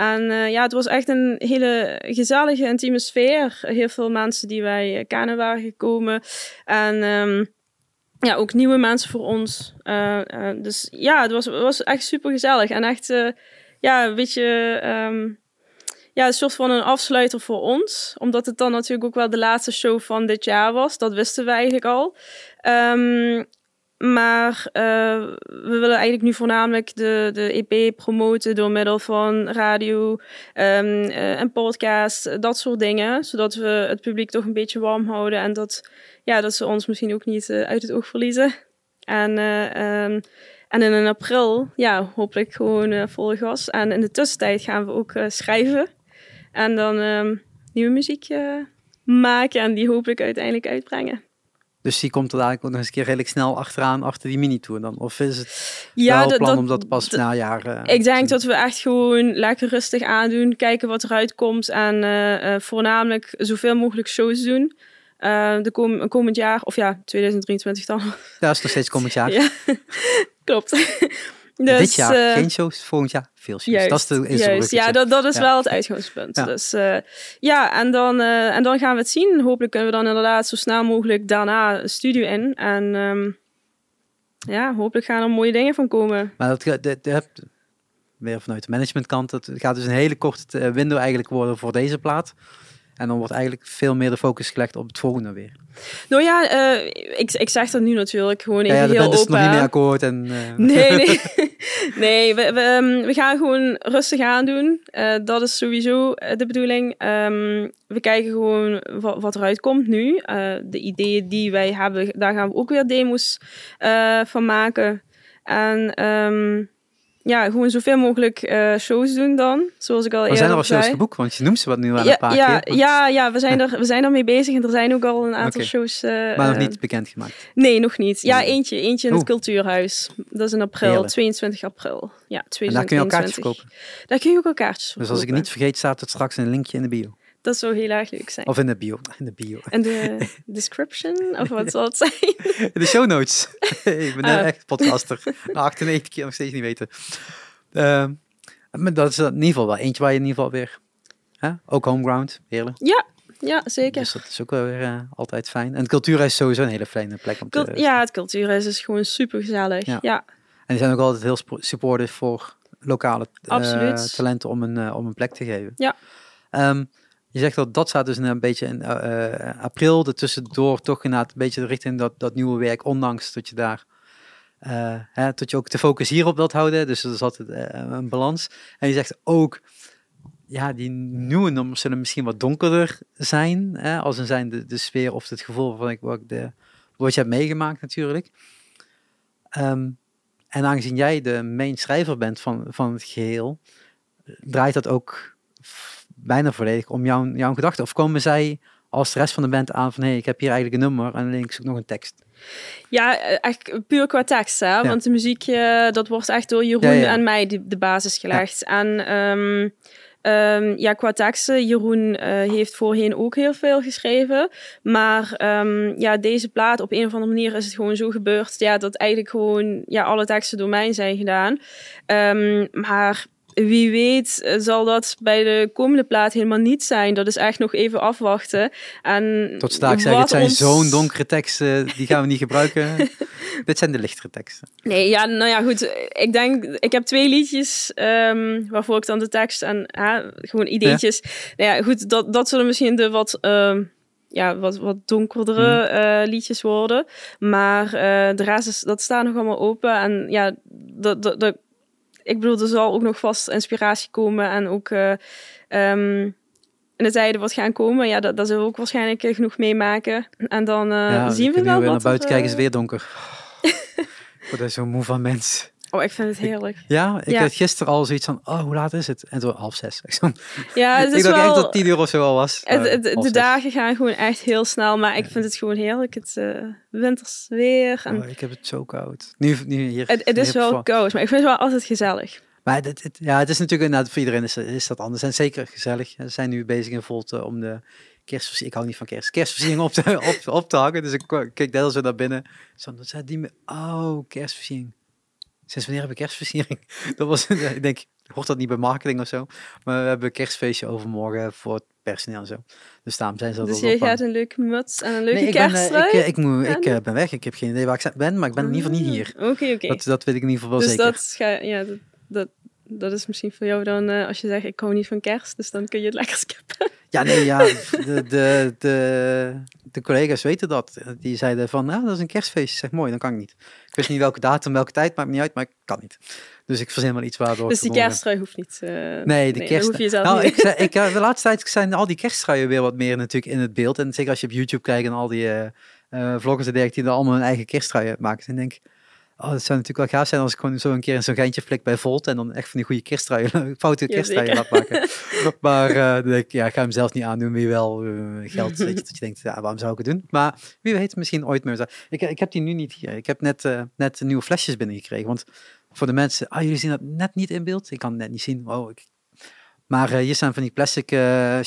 En eh, ja, het was echt een hele gezellige, intieme sfeer. Heel veel mensen die wij eh, kennen waren gekomen. En ehm, ja, ook nieuwe mensen voor ons. Eh, dus ja, het was, was echt super gezellig. En echt, ja, een beetje, ehm, ja, een soort van een afsluiter voor ons. Omdat het dan natuurlijk ook wel de laatste show van dit jaar was. Dat wisten we eigenlijk al. Ehm, maar eh, we willen eigenlijk nu voornamelijk de, de EP promoten door middel van radio ehm, eh, en podcast, dat soort dingen. Zodat we het publiek toch een beetje warm houden en dat, ja, dat ze ons misschien ook niet eh, uit het oog verliezen. En, eh, ehm, en in april, ja, hopelijk gewoon volle gas. En in de tussentijd gaan we ook schrijven. En dan ehm, nieuwe muziek maken en die hopelijk uiteindelijk uitbrengen. Dus die komt er ook nog eens een keer redelijk snel achteraan, achter die mini-tour dan? Of is het Ja, wel dat- plan dat- om dat pas na jaren... Ik denk dat we echt gewoon lekker rustig aandoen, kijken wat eruit komt en eh, eh, voornamelijk zoveel mogelijk shows doen. Eh, de kom komend jaar, of ja, 2023 dan. Ja, dat is nog steeds komend jaar. Ja, klopt. Dus, Dit jaar eh, geen shows, volgend jaar veel shows. Juist, dat is de juist. Ja, dat, dat is Ja. wel het uitgangspunt. Ja. Dus eh, ja, en dan, eh, en dan gaan we het zien. Hopelijk kunnen we dan inderdaad zo snel mogelijk daarna een studio in. En ehm, ja, hopelijk gaan er mooie dingen van komen. Maar dat, dat, dat, weer vanuit de managementkant, dat gaat dus een hele korte window eigenlijk worden voor deze plaat. En dan wordt eigenlijk veel meer de focus gelegd op het volgende weer. Nou ja, eh, ik, ik zeg dat nu natuurlijk gewoon Ja, even ja, daar heel bent dus open. nog niet hè. mee akkoord. En, eh, Nee, nee. nee we, we, ehm, we gaan gewoon rustig aandoen. Eh dat is sowieso de bedoeling. Ehm, we kijken gewoon wat, wat eruit komt nu. De ideeën die wij hebben, daar gaan we ook weer demos van maken. En ehm, ja, gewoon zoveel mogelijk eh, shows doen dan. Zoals ik al er eerder zijn er al shows geboekt, want je noemt ze wat nu Ja, een paar ja, keer. ja, ja, we zijn, er, we zijn ermee bezig en er zijn ook al een aantal shows. eh, Maar nog eh, niet bekendgemaakt. Nee, nog niet. Ja, eentje. Eentje in het Oeh. cultuurhuis. Dat is in april, Heerlijk. 22 april. Ja, En daar kun je al kaartjes 2023. kopen. Daar kun je ook al kaartjes voor Dus als ik het niet vergeet, staat het straks een linkje in de bio. Dat zou heel erg leuk zijn. Of in de bio. In de bio. En de description, of wat zal het zijn? In de show notes. ik ben Ah. echt podcaster. Na 98 keer nog steeds niet weten. Ehm, maar dat is in ieder geval wel eentje waar je in ieder geval weer... Hè? Ook homeground, heerlijk. Ja, ja zeker. Dus dat is ook wel weer eh, altijd fijn. En het cultuurhuis is sowieso een hele fijne plek om te... Cult- ja, het cultuurhuis is gewoon super gezellig. Ja. Ja. En die zijn ook altijd heel supportive voor lokale eh, talenten om een, eh, om een plek te geven. Ja. Ehm, je zegt dat dat staat dus een beetje in eh, april, er tussendoor toch inderdaad een beetje richting dat, dat nieuwe werk, ondanks dat je daar, eh, hè, dat je ook de focus hierop wilt houden. Dus er is altijd een balans. En je zegt ook, ja, die nieuwe nummers zullen misschien wat donkerder zijn, hè, als een zijn de, de sfeer of het gevoel van ik, wat, ik de, wat je hebt meegemaakt natuurlijk. Ehm, en aangezien jij de main schrijver bent van, van het geheel, draait dat ook bijna volledig om jouw, jouw gedachten? Of komen zij als de rest van de band aan van hé, hey, ik heb hier eigenlijk een nummer en alleen ik zoek nog een tekst? Ja, eh, echt puur qua tekst, hè? Want de muziek, eh, dat wordt echt door Jeroen Ja, en mij de, de basis gelegd. En ehm, ehm, ja, qua teksten, Jeroen eh, heeft voorheen ook heel veel geschreven. Maar ehm, ja, deze plaat, op een of andere manier is het gewoon zo gebeurd, ja, dat eigenlijk gewoon ja, alle teksten door mij zijn gedaan. Maar wie weet zal dat bij de komende plaat helemaal niet zijn. Dat is echt nog even afwachten. En Tot straks zeggen, wat het zijn ons- zo'n donkere teksten, die gaan we niet gebruiken. Dit zijn de lichtere teksten. Nee, ja, nou ja, goed. Ik denk, ik heb twee liedjes ehm, waarvoor ik dan de tekst en gewoon ideetjes. Nou ja, goed, dat, dat zullen misschien de wat, ehm, ja, wat, wat donkerdere eh, liedjes worden. Maar eh, de rest is, dat staat nog allemaal open. En ja, dat, dat, dat, ik bedoel, er zal ook nog vast inspiratie komen en ook eh, ehm, in de tijden wat gaan komen. Ja, dat, dat zullen we ook waarschijnlijk eh, genoeg meemaken. En dan eh, ja, zien we wel weer naar wat buiten kijken, is het weer donker. Ik word er zo moe van mensen. Oh, ik vind het heerlijk. Ja, ik Ja. had gisteren al zoiets van, oh, hoe laat is het? En toen half zes. Ik, Ja, het ik is dacht echt wel... dat het tien uur of zo al was. Het, Eh, het- de zes. dagen gaan gewoon echt heel snel, maar ik vind het gewoon heerlijk. Het eh winters weer. En Oh, ik heb het zo koud. Nu, nu hier. het, het is wel koud, maar ik vind het wel altijd gezellig. Maar het- ja, het is natuurlijk inderdaad voor iedereen is, is dat anders. En zeker gezellig. Ze zijn nu bezig in Volte om de kerstversiering. Ik hou niet van kerst. Kerstversiering op te, op, op te hangen. Dus ik kijk net zo naar binnen. Zo, dat zijn die me- Oh, kerstversiering. Sinds wanneer hebben we kerstversiering? Dat was, ik denk, hoort dat niet bij marketing of zo? Maar we hebben een kerstfeestje overmorgen voor het personeel en zo. Dus daarom zijn ze dat Dus jij gaat een leuke muts en een leuke Nee, ik ben, eh, ik, eh, ik, moet, ik eh, ben weg. Ik heb geen idee waar ik ben, maar ik ben in ieder geval niet hier. Ah, Oké, oké. Dat, dat weet ik in ieder geval wel Dus zeker. dat, ga, ja, dat, dat, dat is misschien voor jou dan, eh, als je zegt ik hou niet van kerst, dus dan kun je het lekker skippen. Ja, nee, ja, de, de, de, de collega's weten dat. Die zeiden van, nou, dat is een kerstfeest. Zeg, mooi, dan kan ik niet. Ik wist niet welke datum, welke tijd, maakt me niet uit, maar ik kan niet. Dus ik verzin wel iets waardoor Dus die kersttrui hoeft niet. eh, Nee, de kerst. hoef je zelf nou, niet. ik, zei- ik, eh, de laatste tijd zijn al die kersttruien weer wat meer natuurlijk in het beeld. En zeker als je op YouTube kijkt en al die eh, vloggers en dergelijke die allemaal hun eigen kersttrui maken. Dan denk ik, Oh, het zou natuurlijk wel gaaf zijn als ik gewoon zo een keer in zo'n geintje flik bij Volt en dan echt van die goede kerstruien, foute kerstruien laat maken. maar denk ik, ja, ik ga hem zelf niet aandoen, wie wel eh, geld, weet je, dat je denkt, ja, waarom zou ik het doen? Maar wie weet, misschien ooit meer. Ik, ik heb die nu niet hier. Ik heb net, eh, net nieuwe flesjes binnengekregen, want voor de mensen, ah, jullie zien dat net niet in beeld. Ik kan het net niet zien. Oh, ik... Maar hier staan van die plastic uh,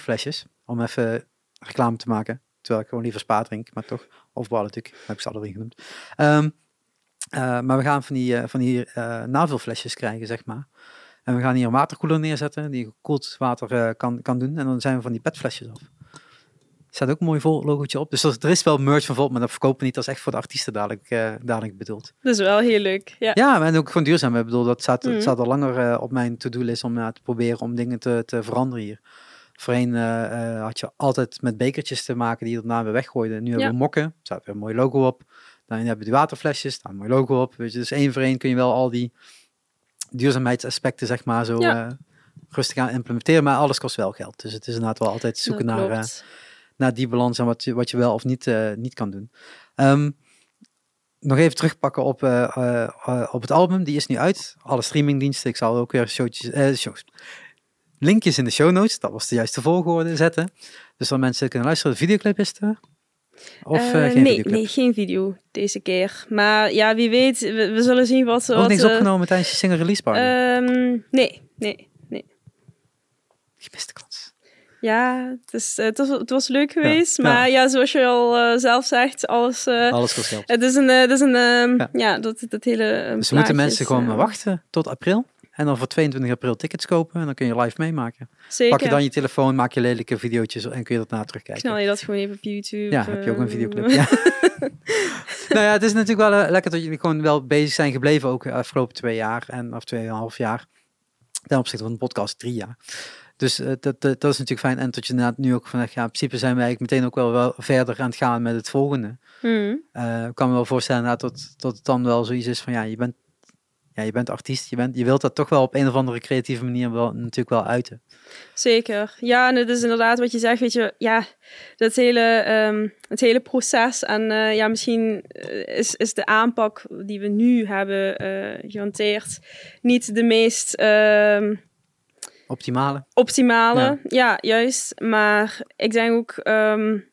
flesjes, om even reclame te maken. Terwijl ik gewoon liever spa drink, maar toch. Of natuurlijk, heb ik ze alle drie genoemd. Ehm, uh, maar we gaan van die, uh, van die uh, navulflesjes krijgen, zeg maar. En we gaan hier een waterkoeler neerzetten die gekoeld water kan, kan doen. En dan zijn we van die petflesjes af. Er staat ook een mooi vol logootje op. Dus er, is wel merch van Volt, maar dat verkopen we niet. Dat is echt voor de artiesten dadelijk, dadelijk bedoeld. Dat is wel heel leuk, ja. Ja, en ook gewoon duurzaam. Ik bedoel, dat staat, mm. staat al langer op mijn to-do-list om te proberen om dingen te, te veranderen hier. Voorheen had je altijd met bekertjes te maken die je daarna weer weggooiden. Nu hebben we mokken, er staat weer een mooi logo op. Dan hebben we die waterflesjes, daar mooi logo op. Weet je. Dus één voor één kun je wel al die duurzaamheidsaspecten, zeg maar, zo ja. uh, rustig aan implementeren. Maar alles kost wel geld. Dus het is inderdaad wel altijd zoeken naar, uh, naar die balans en wat je, wat je wel of niet, uh, niet kan doen. Um, nog even terugpakken op, op het album. Die is nu uit. Alle streamingdiensten. Ik zal ook weer showtjes, shows, linkjes in de show notes. Dat was de juiste volgorde zetten. Dus dan mensen kunnen luisteren. De videoclip is er. Of uh, geen nee, nee, geen video deze keer. Maar ja, wie weet, we, we zullen zien wat... Ook wat, niks uh, opgenomen tijdens je single release party? Um, nee, nee, nee. Gemiste kans. Ja, het, is, het, was, het was leuk geweest. Ja, maar ja. ja, zoals je al uh, zelf zegt, alles... alles kost geld. Het is een... Het is een ja. ja, dat, dat hele Dus moeten mensen gewoon wachten tot april? En dan voor 22 april tickets kopen en dan kun je live meemaken. Zeker. Pak je dan je telefoon, maak je lelijke video's en kun je dat na terugkijken. Knal je dat gewoon even op YouTube. Ja, heb je ook een videoclip. Ja. nou ja, het is natuurlijk wel uh, lekker dat jullie gewoon wel bezig zijn gebleven, ook de afgelopen twee jaar en of tweeënhalf jaar. Ten opzichte van de podcast drie jaar. Dus uh, dat, dat, dat, is natuurlijk fijn. En dat je inderdaad nu ook van, ja, in principe zijn wij eigenlijk meteen ook wel, wel verder aan het gaan met het volgende. Mm. Uh, ik kan me wel voorstellen dat, dat, dat het dan wel zoiets is van, ja, je bent ja, je bent artiest, je, bent, je wilt dat toch wel op een of andere creatieve manier wel, natuurlijk wel uiten. Zeker. Ja, en het is inderdaad wat je zegt, weet je, ja, dat hele, um, het hele proces en uh, ja, misschien is, is de aanpak die we nu hebben uh, gehanteerd niet de meest... Uh, optimale. Optimale, ja. ja. juist. Maar ik denk ook um,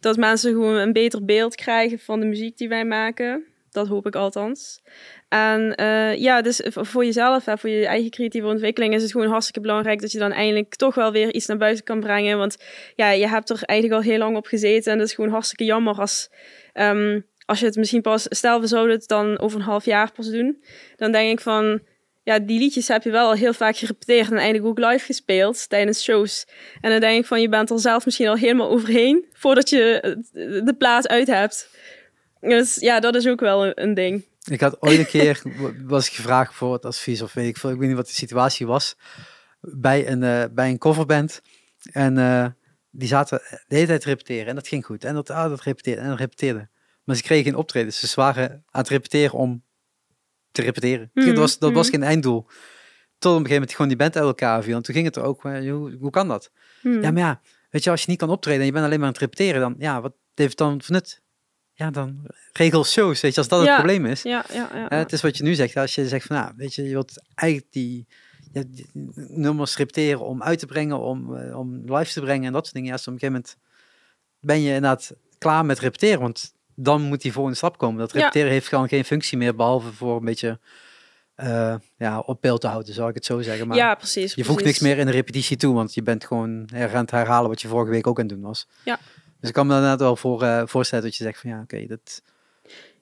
dat mensen gewoon een beter beeld krijgen van de muziek die wij maken. Dat hoop ik althans. En uh, ja, dus voor jezelf, hè, voor je eigen creatieve ontwikkeling is het gewoon hartstikke belangrijk dat je dan eindelijk toch wel weer iets naar buiten kan brengen. Want ja, je hebt er eigenlijk al heel lang op gezeten en dat is gewoon hartstikke jammer als, um, als je het misschien pas, stel we zouden het dan over een half jaar pas doen, dan denk ik van, ja, die liedjes heb je wel al heel vaak gerepeteerd en eigenlijk ook live gespeeld tijdens shows. En dan denk ik van, je bent er zelf misschien al helemaal overheen voordat je de plaat uit hebt. Dus ja, dat is ook wel een, een ding. Ik had ooit een keer, was ik gevraagd voor het advies of weet ik veel, ik weet niet wat de situatie was, bij een, uh, bij een coverband. En uh, die zaten de hele tijd te repeteren en dat ging goed. En dat, ah, dat repeteerde en dat repeteerde. Maar ze kregen geen optredens. Ze waren aan het repeteren om te repeteren. Mm, dat was, dat was geen einddoel. Tot op een gegeven moment gewoon die band uit elkaar viel. En toen ging het er ook, uh, hoe, hoe kan dat? Mm. Ja, maar ja, weet je, als je niet kan optreden en je bent alleen maar aan het repeteren, dan, ja, wat heeft dan van nut? Ja, dan regel shows, weet je, als dat ja, het probleem is. Ja, ja, ja, uh, het is wat je nu zegt, als je zegt van, nou, weet je, je wilt eigenlijk die, ja, die nummers repeteren om uit te brengen, om, uh, om live te brengen en dat soort dingen. Ja, dus op een gegeven moment ben je inderdaad klaar met repeteren, want dan moet die volgende stap komen. Dat repeteren heeft gewoon geen functie meer, behalve voor een beetje uh, ja, op beeld te houden, zou ik het zo zeggen. Maar ja, precies. Je voegt niks meer in de repetitie toe, want je bent gewoon aan het herhalen wat je vorige week ook aan het doen was. Ja. Dus ik kan me inderdaad wel voor, uh, voorstellen dat je zegt van ja, oké, okay, dat...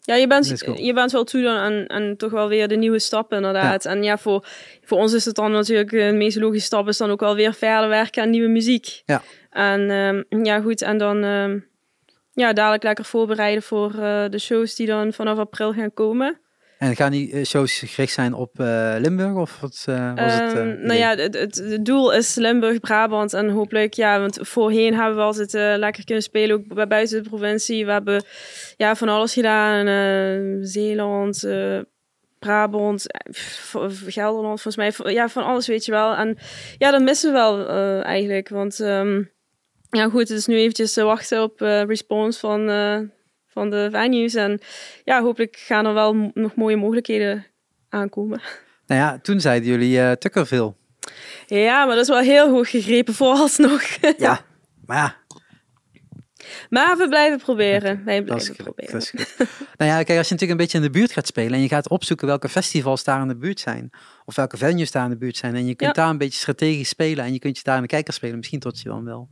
Ja, je bent, je bent wel toe dan aan, aan toch wel weer de nieuwe stappen inderdaad. Ja. En ja, voor, voor ons is het dan natuurlijk de meest logische stap is dan ook wel weer verder werken aan nieuwe muziek. Ja. En um, ja, goed, en dan um, ja, dadelijk lekker voorbereiden voor uh, de shows die dan vanaf april gaan komen. En gaan die shows gericht zijn op uh, Limburg of wat uh, was het? Uh, nou ja, het, het, het, doel is Limburg, Brabant en hopelijk, ja, want voorheen hebben we altijd lekker kunnen spelen, ook bij buiten de provincie. We hebben ja, van alles gedaan, Zeeland, Brabant, Gelderland, volgens mij, ja, van alles weet je wel. En ja, dat missen we wel eigenlijk, want um, ja goed, het is nu eventjes wachten op response van van de venues. En ja, hopelijk gaan er wel nog mooie mogelijkheden aankomen. Nou ja, toen zeiden jullie eh Tuckerville. Ja, maar dat is wel heel hoog gegrepen vooralsnog. Ja, maar ja, maar we blijven proberen. Wij blijven proberen. Dat nou ja, kijk, als je natuurlijk een beetje in de buurt gaat spelen en je gaat opzoeken welke festivals daar in de buurt zijn, of welke venues daar in de buurt zijn, en je kunt Ja. daar een beetje strategisch spelen en je kunt je daar in de kijker spelen, misschien tot je dan wel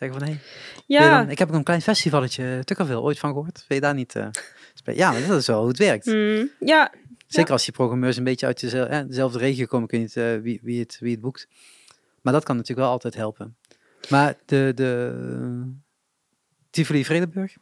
zeggen van, hé, hey, Ja, ik heb ook een klein festivalletje, Tuckerville, ooit van gehoord? Wil je daar niet eh, spelen? Ja, maar dat is wel hoe het werkt. mm, ja, Zeker als die programmeurs een beetje uit dezelfde, eh, dezelfde regio komen, kun je niet eh, wie, wie, het, wie het boekt. Maar dat kan natuurlijk wel altijd helpen. Maar de, de Tivoli Vredenburg,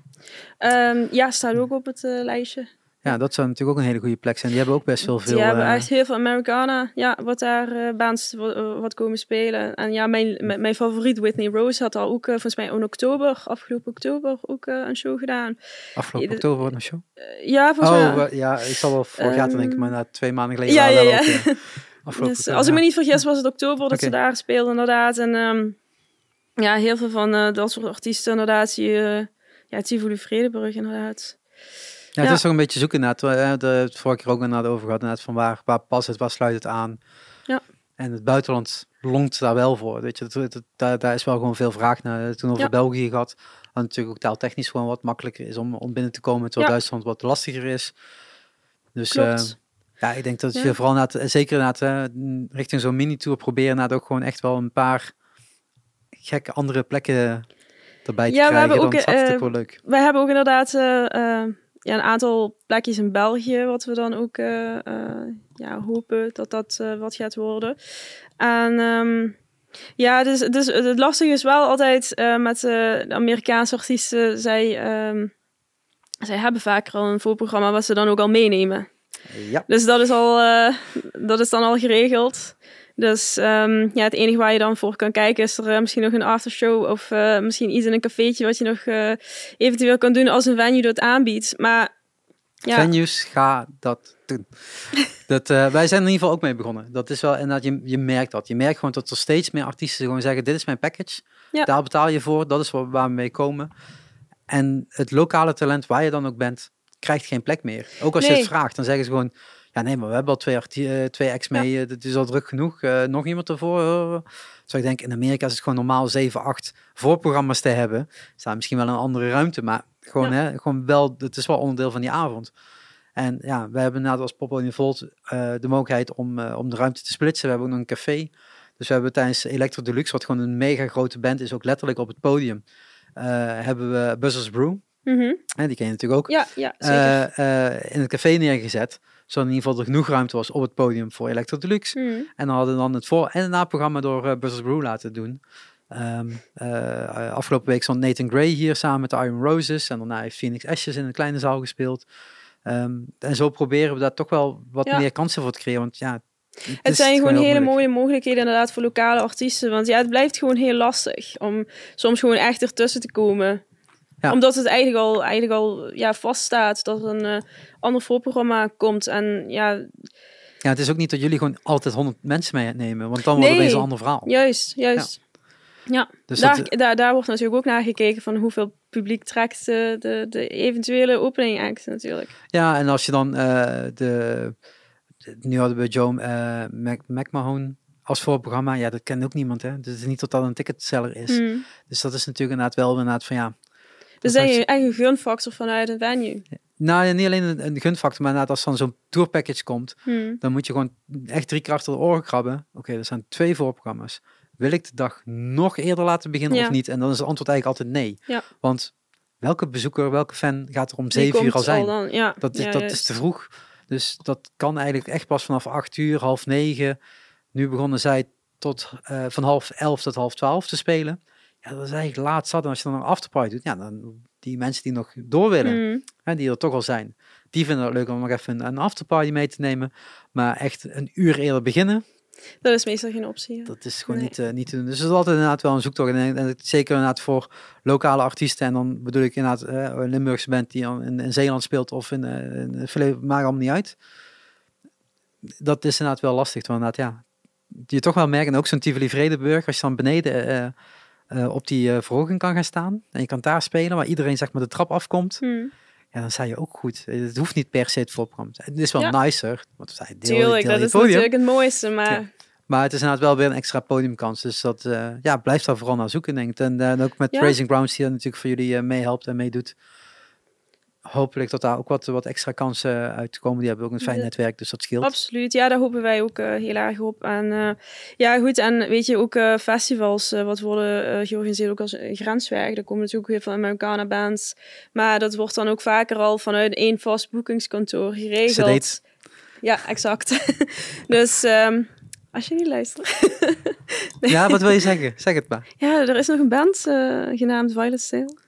Ehm, ja, staat ook op het eh, lijstje. Ja, dat zou natuurlijk ook een hele goede plek zijn. Die hebben ook best wel veel. Die hebben eh, echt heel veel Americana, ja, wat daar eh baans wat, wat komen spelen. En ja, mijn, mijn, mijn favoriet Whitney Rose had al ook eh, volgens mij in oktober, afgelopen oktober, ook een show gedaan. afgelopen oktober een show. Ja, volgens mij. Oh, ja, ik zal wel vorig jaar te denken, Ehm, maar na twee maanden geleden ja, ja, ja. Dus, als ik me niet vergis was het oktober dat ze daar speelden inderdaad. En ehm, ja, heel veel van dat soort artiesten inderdaad. Die, eh ja, Tivoli Vredenburg inderdaad. Ja, het is toch een beetje zoeken naar. We hebben het vorige keer ook inderdaad over gehad. Inderdaad, van waar, waar past het, waar sluit het aan. Ja. En het buitenland longt daar wel voor. Weet je, dat, dat- daar, daar is wel gewoon veel vraag naar. Toen over Ja. België gehad. Wat natuurlijk ook taaltechnisch gewoon wat makkelijker is om, om binnen te komen. Terwijl Ja. Duitsland wat lastiger is. Dus eh, ja, ik denk dat Ja. je vooral inderdaad, eh, zeker inderdaad, eh, mm, richting zo'n mini-tour proberen. Inderdaad ook gewoon echt wel een paar gekke andere plekken erbij te Ja, we krijgen. hebben Dan ook, eh, wel leuk. Wij hebben ook inderdaad eh, eh, ja, een aantal plekjes in België, wat we dan ook eh, eh, ja, hopen dat dat eh, wat gaat worden. En ehm, ja, dus, dus het lastige is wel altijd met de Amerikaanse artiesten, zij, ehm, zij hebben vaker al een voorprogramma wat ze dan ook al meenemen. Ja. Dus dat is, al, dat is dan al geregeld. Dus ehm, ja, het enige waar je dan voor kan kijken is er eh, misschien nog een aftershow of eh, misschien iets in een cafeetje wat je nog eh, eventueel kan doen als een venue dat aanbiedt. Maar ja, Venues, ga dat doen. dat, wij zijn er in ieder geval ook mee begonnen. Dat is wel, en je, je merkt dat. Je merkt gewoon dat er steeds meer artiesten gewoon zeggen, dit is mijn package. Ja. Daar betaal je voor, dat is waar, waar we mee komen. En het lokale talent, waar je dan ook bent, krijgt geen plek meer. Ook als je het vraagt, dan zeggen ze gewoon, ja nee, maar we hebben al twee, eh, twee acts mee, eh, dat is al druk genoeg. Eh, nog iemand ervoor? Uh, dus ik denk, in Amerika is het gewoon normaal 7, 8 voorprogramma's te hebben. Staat misschien wel een andere ruimte, maar gewoon, hè, gewoon wel, het is wel onderdeel van die avond. En ja, we hebben net als Pop in Volt de mogelijkheid om, om de ruimte te splitsen. We hebben ook nog een café. Dus we hebben tijdens Electro Deluxe, wat gewoon een mega grote band is, ook letterlijk op het podium, hebben we Buzzers Brew. Hè, die ken je natuurlijk ook. ja, ja zeker. in het café neergezet. Zodat in ieder geval er genoeg ruimte was op het podium voor Electro Deluxe. Mhm. En dan hadden we dan het voor- en het naprogramma door eh, Buzzers Brew laten doen. Ehm, eh, afgelopen week stond Nathan Gray hier samen met de Iron Roses. En daarna heeft Phoenix Ashes in een kleine zaal gespeeld. Ehm, en zo proberen we daar toch wel wat Ja. meer kansen voor te creëren. Want ja, het, zijn gewoon hele moeilijk. mooie mogelijkheden inderdaad voor lokale artiesten. Want ja, het blijft gewoon heel lastig om soms gewoon echt ertussen te komen. Ja. Omdat het eigenlijk al, eigenlijk al ja, vaststaat dat er een eh, ander voorprogramma komt. En ja, Ja, het is ook niet dat jullie gewoon altijd 100 mensen meenemen. Want dan wordt het Nee. opeens een ander verhaal. juist, juist. Ja, Dus daar, dat, daar, daar wordt natuurlijk ook naar gekeken van hoeveel publiek trekt de, de, de eventuele opening act natuurlijk. ja, en als je dan eh, de... Nu hadden we Joe eh, Mac, McMahon als voorprogramma. Ja, dat kent ook niemand, hè. Dus het is niet dat dat een ticketseller is. Hmm. Dus dat is natuurlijk inderdaad wel inderdaad van ja... Dus dat is- je een gunfactor vanuit een venue. Nou, niet alleen een, een gunfactor, maar inderdaad als dan zo'n tourpackage komt, Hmm. dan moet je gewoon echt drie keer achter de oren krabben. Oké, er zijn twee voorprogramma's. Wil ik de dag nog eerder laten beginnen Ja. of niet? En dan is het antwoord eigenlijk altijd nee. Ja. Want welke bezoeker, welke fan gaat er om Die zeven uur al zijn? ja. dat is, dat juist. is te vroeg. Dus dat kan eigenlijk echt pas vanaf acht uur, half negen. Nu begonnen zij tot, eh, van half elf tot half twaalf te spelen. Ja, dat is eigenlijk laat zat. En als je dan een afterparty doet, ja, dan die mensen die nog door willen, Hmm. hè, die er toch al zijn, die vinden het leuk om nog even een, een afterparty mee te nemen. Maar echt een uur eerder beginnen, Dat is meestal geen optie. ja. dat is gewoon Nee. niet, eh, niet te doen. Dus het is altijd inderdaad wel een zoektocht. En, en zeker inderdaad voor lokale artiesten. En dan bedoel ik inderdaad eh, een Limburgse band die in, in Zeeland speelt of in, in Vele- maakt allemaal niet uit. Dat is inderdaad wel lastig. Want inderdaad, ja, je toch wel merkt, en ook zo'n Tivoli Vredenburg, als je dan beneden eh, op die eh, verhoging kan gaan staan. En je kan daar spelen, waar iedereen zeg maar de trap afkomt. Hmm. ja, dan sta je ook goed. Het hoeft niet per se het voorprogramma. te zijn. Het is wel Ja. nicer, want we zijn deel, Tuurlijk, deel dat is podium. natuurlijk het mooiste, maar Ja. Maar het is inderdaad wel weer een extra podiumkans. Dus dat, eh, ja, blijf daar vooral naar zoeken, denk ik. En, en ook met Ja. Raising Grounds, die er natuurlijk voor jullie eh, meehelpt en meedoet. Hopelijk dat daar ook wat, wat extra kansen uitkomen. Die hebben ook een fijn netwerk, dus dat scheelt. Absoluut, ja, daar hopen wij ook eh, heel erg op. En eh, ja, goed, en weet je, ook eh, festivals, wat worden georganiseerd ook als grenswerk. Daar komen natuurlijk heel veel Americana bands. Maar dat wordt dan ook vaker al vanuit één vast boekingskantoor geregeld. Sedate. Ja, exact. dus ehm, als je niet luistert. Ja, wat wil je zeggen? Zeg het maar. Ja, er is nog een band genaamd Violet Sale.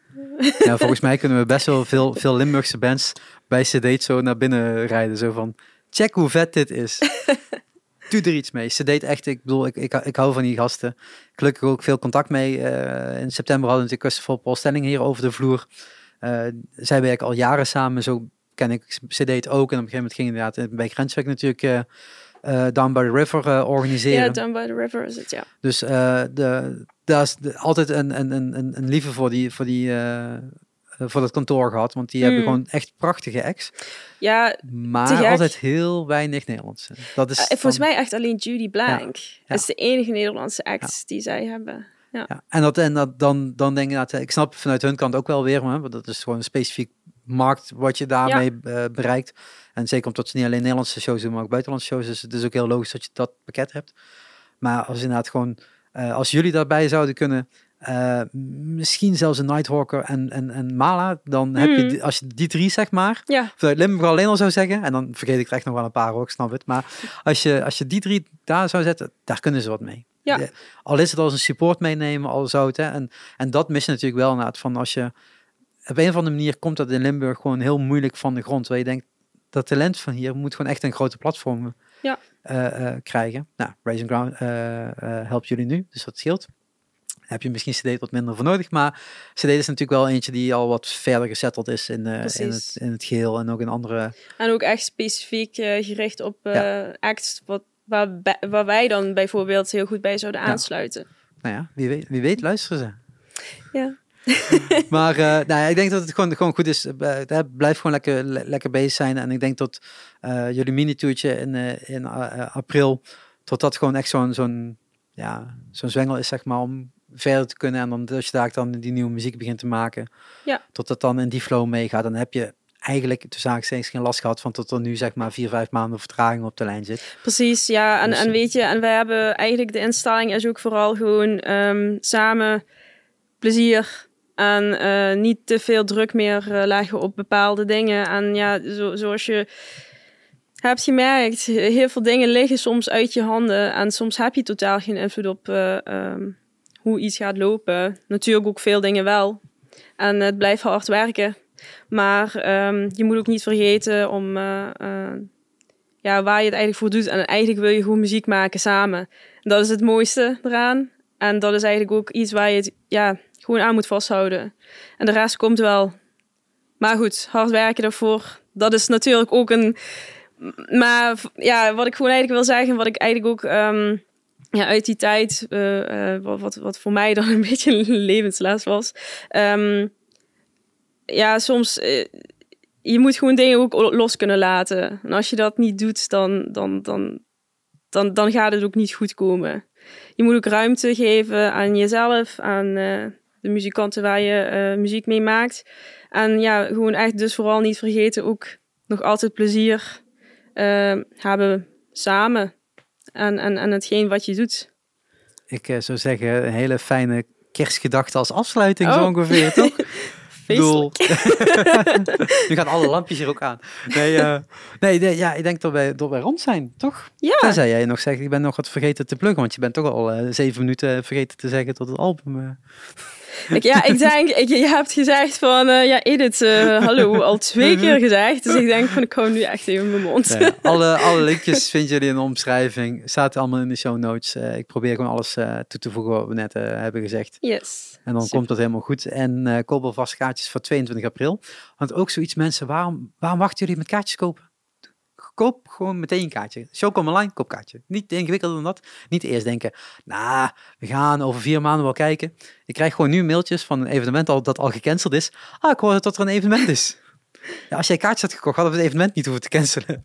Ja, volgens mij kunnen we best wel veel, veel Limburgse bands bij Sedate zo naar binnen rijden. Zo van, check hoe vet dit is. Doe er iets mee. Sedate echt, ik bedoel, ik, ik, ik hou van die gasten. Gelukkig ook veel contact mee. Eh, in september hadden we natuurlijk Christopher Paul Stelling hier over de vloer. Eh, zij werken al jaren samen, zo ken ik Sedate ook. En op een gegeven moment ging inderdaad bij Grenswerk natuurlijk eh, eh, Down by the River eh, organiseren. Ja, Down by the River is het, ja. Dus eh de, daar is de- altijd een, een, een, een- lieve voor, die, voor, die, voor dat kantoor gehad. Want die hebben Mm. gewoon echt prachtige acts. Ja, Maar altijd heel weinig Nederlandse. Dat is volgens mij echt alleen Judy Blank. ja. Dat is de enige Nederlandse act die zij hebben. Ja. Ja, en, dat, en dat, dan, dan denk ik, dat, ik snap vanuit hun kant ook wel weer, maar, want dat is gewoon een specifiek markt wat je daarmee bereikt. En zeker omdat ze niet alleen Nederlandse shows doen, maar ook buitenlandse shows. Dus het is ook heel logisch dat je dat pakket hebt. Maar als inderdaad gewoon, eh, als jullie daarbij zouden kunnen, eh, misschien zelfs een Nighthawker en, en, en Mala, dan heb je, Mm. die- als je die drie zeg maar, Ja, vanuit Limburg alleen al zou zeggen, en dan vergeet ik er echt nog wel een paar hoor, ik snap het. Maar als je, als je die drie daar zou zetten, daar kunnen ze wat mee. Ja. De- al is het als een support meenemen, al zou het. Hè, en, en dat mis je natuurlijk wel inderdaad van als je, op een of andere manier komt dat in Limburg gewoon heel moeilijk van de grond. Waar je denkt, dat talent van hier moet gewoon echt een grote platform Ja. eh, eh, krijgen. Nou, Raising Ground eh, helpt jullie nu, dus dat scheelt. Heb je misschien CD wat minder voor nodig, maar CD is natuurlijk wel eentje die al wat verder gezetteld is in, in, het, in het geheel en ook in andere en ook echt specifiek gericht op Ja. acts wat, waar, waar wij dan bijvoorbeeld heel goed bij zouden Ja. aansluiten. Nou ja, wie weet, wie weet luisteren ze. Ja. maar eh, nou ik denk dat het gewoon, gewoon goed is. eh, blijf gewoon lekker, le- lekker bezig zijn. En ik denk dat eh, jullie mini-tourtje in, in april, tot dat gewoon echt zo'n zo'n ja, zo'n zwengel is, zeg maar, om verder te kunnen. En dan als je daar dan die nieuwe muziek begint te maken, Ja. tot dat dan in die flow meegaat, dan heb je eigenlijk tussen haakjes geen last gehad van tot er nu zeg maar vier, vijf maanden vertraging op de lijn zit. Precies, ja. En, Dus, en weet je, en wij hebben eigenlijk de instelling is ook vooral gewoon ehm, samen plezier. En eh, niet te veel druk meer eh, leggen op bepaalde dingen. En ja, zo, zoals je hebt gemerkt, heel veel dingen liggen soms uit je handen. En soms heb je totaal geen invloed op eh, ehm, hoe iets gaat lopen. Natuurlijk ook veel dingen wel. En het blijft hard werken. Maar ehm, je moet ook niet vergeten om ja, waar je het eigenlijk voor doet. En eigenlijk wil je gewoon muziek maken samen. En dat is het mooiste eraan. En dat is eigenlijk ook iets waar je het ja, gewoon aan moet vasthouden. En de rest komt wel. Maar goed, hard werken daarvoor. Dat is natuurlijk ook een. Maar ja, wat ik gewoon eigenlijk wil zeggen, wat ik eigenlijk ook ehm, ja, uit die tijd, eh, eh, wat, wat, voor mij dan een beetje een levensles was. Ehm, ja, soms. eh, je moet gewoon dingen ook los kunnen laten. En als je dat niet doet, dan, dan, dan, dan, dan gaat het ook niet goed komen. Je moet ook ruimte geven aan jezelf, aan de muzikanten waar je eh, muziek mee maakt. En ja, gewoon echt dus vooral niet vergeten ook nog altijd plezier eh, hebben samen. En, en, en hetgeen wat je doet. Ik eh, zou zeggen, een hele fijne kerstgedachte als afsluiting Oh. zo ongeveer, toch? Bedoel, nu gaan alle lampjes hier ook aan. Nee, nee, nee, ja, ik denk dat wij, dat wij rond zijn, toch? Ja, Tenzij jij nog zegt, ik ben nog wat vergeten te pluggen, want je bent toch al zeven minuten vergeten te zeggen tot het album. Ik, ja, ik denk, ik, je hebt gezegd van, eh, ja Edith, eh, hallo, al twee keer gezegd. Dus ik denk van, ik hou nu echt even mijn mond. Alle, alle linkjes vinden jullie in de omschrijving. Staat allemaal in de show notes. Eh, ik probeer gewoon alles toe te voegen wat we net hebben gezegd. Yes. En dan Super. komt dat helemaal goed. En eh koop alvast kaartjes voor 22 april. Want ook zoiets mensen, waarom, waarom wachten jullie met kaartjes kopen? Koop gewoon meteen een kaartje. Showcom online, koop kaartje. Niet ingewikkelder dan dat. Niet eerst denken, nou, we gaan over vier maanden wel kijken. Ik krijg gewoon nu mailtjes van een evenement al, dat al gecanceld is. Ah, ik hoor dat er een evenement is. Ja, als jij kaartjes had gekocht, hadden we het evenement niet hoeven te cancelen.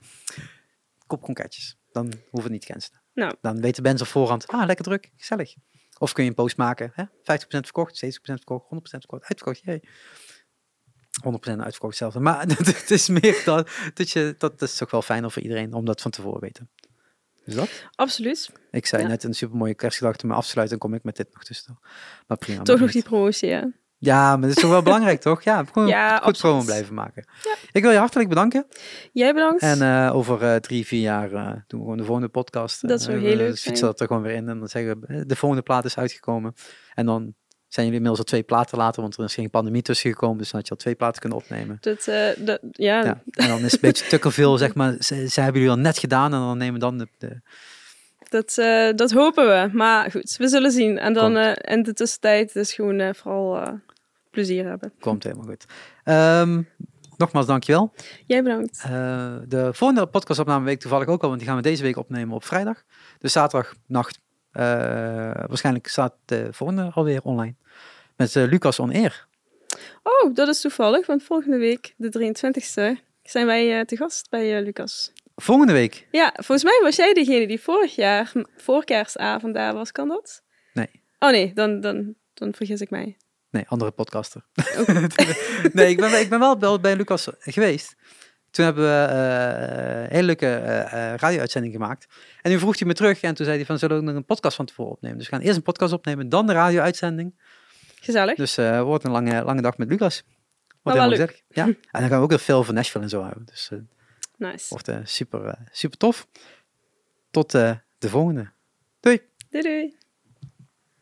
Koop gewoon kaartjes. Dan hoeven we het niet te cancelen. Nou. Dan weten mensen op voorhand, ah, lekker druk, gezellig. Of kun je een post maken, hè? 50% verkocht, 70% verkocht, 100% verkocht, uitverkocht, jee. 100% uitverkocht hetzelfde. Maar het is meer dat, dat je, dat is toch wel fijner voor iedereen om dat van tevoren te weten. Dus dat? Absoluut. Ik zei Ja. net een supermooie kerstgedachte om me af te sluiten, dan kom ik met dit nog tussen. Maar prima. Toch nog die promotie, hè? Ja, maar dat is toch wel belangrijk, toch? Ja, gewoon Ja, goed promo blijven maken. Ik wil je hartelijk bedanken. Jij bedankt. En eh, over eh, drie, vier jaar eh, doen we gewoon de volgende podcast. Dat zou Eh, heel leuk fietsen dat er gewoon weer in en dan zeggen we, de volgende plaat is uitgekomen. En dan zijn jullie inmiddels al twee platen later, want er is geen pandemie tussen gekomen, dus dan had je al twee platen kunnen opnemen. dat, eh, dat, ja, Ja. En dan is het een beetje tukkelveel, zeg maar, ze, ze hebben jullie al net gedaan en dan nemen we dan de, de dat, eh, dat hopen we. Maar goed, we zullen zien. En dan eh, in de tussentijd dus gewoon vooral plezier hebben. komt helemaal goed. Ehm, nogmaals, dankjewel. Jij bedankt. De volgende podcastopname week toevallig ook al, want die gaan we deze week opnemen op vrijdag. Dus zaterdagnacht. Eh waarschijnlijk staat de volgende alweer online. Met eh, Lucas on Air. Oh, dat is toevallig, want volgende week, de 23e, zijn wij eh, te gast bij Lucas. Volgende week. Ja, volgens mij was jij degene die vorig jaar, m- voor kerstavond daar was. Kan dat? Nee. Oh nee, dan, dan, dan vergis ik mij. Nee, andere podcaster. nee, ik ben, ik ben wel bij Lucas geweest. Toen hebben we eh, een hele leuke eh, eh, radio-uitzending gemaakt. En nu vroeg hij me terug en toen zei hij van, zullen we ook nog een podcast van tevoren opnemen? Dus we gaan eerst een podcast opnemen, dan de radio-uitzending. Gezellig. Dus eh wordt een lange, lange dag met Lucas. Wordt wel helemaal gezellig. Ja. En dan gaan we ook weer veel van Nashville en zo hebben. Dus eh Nice. wordt eh, super, eh, super tof. Tot eh, de volgende. Doei! Doei doei.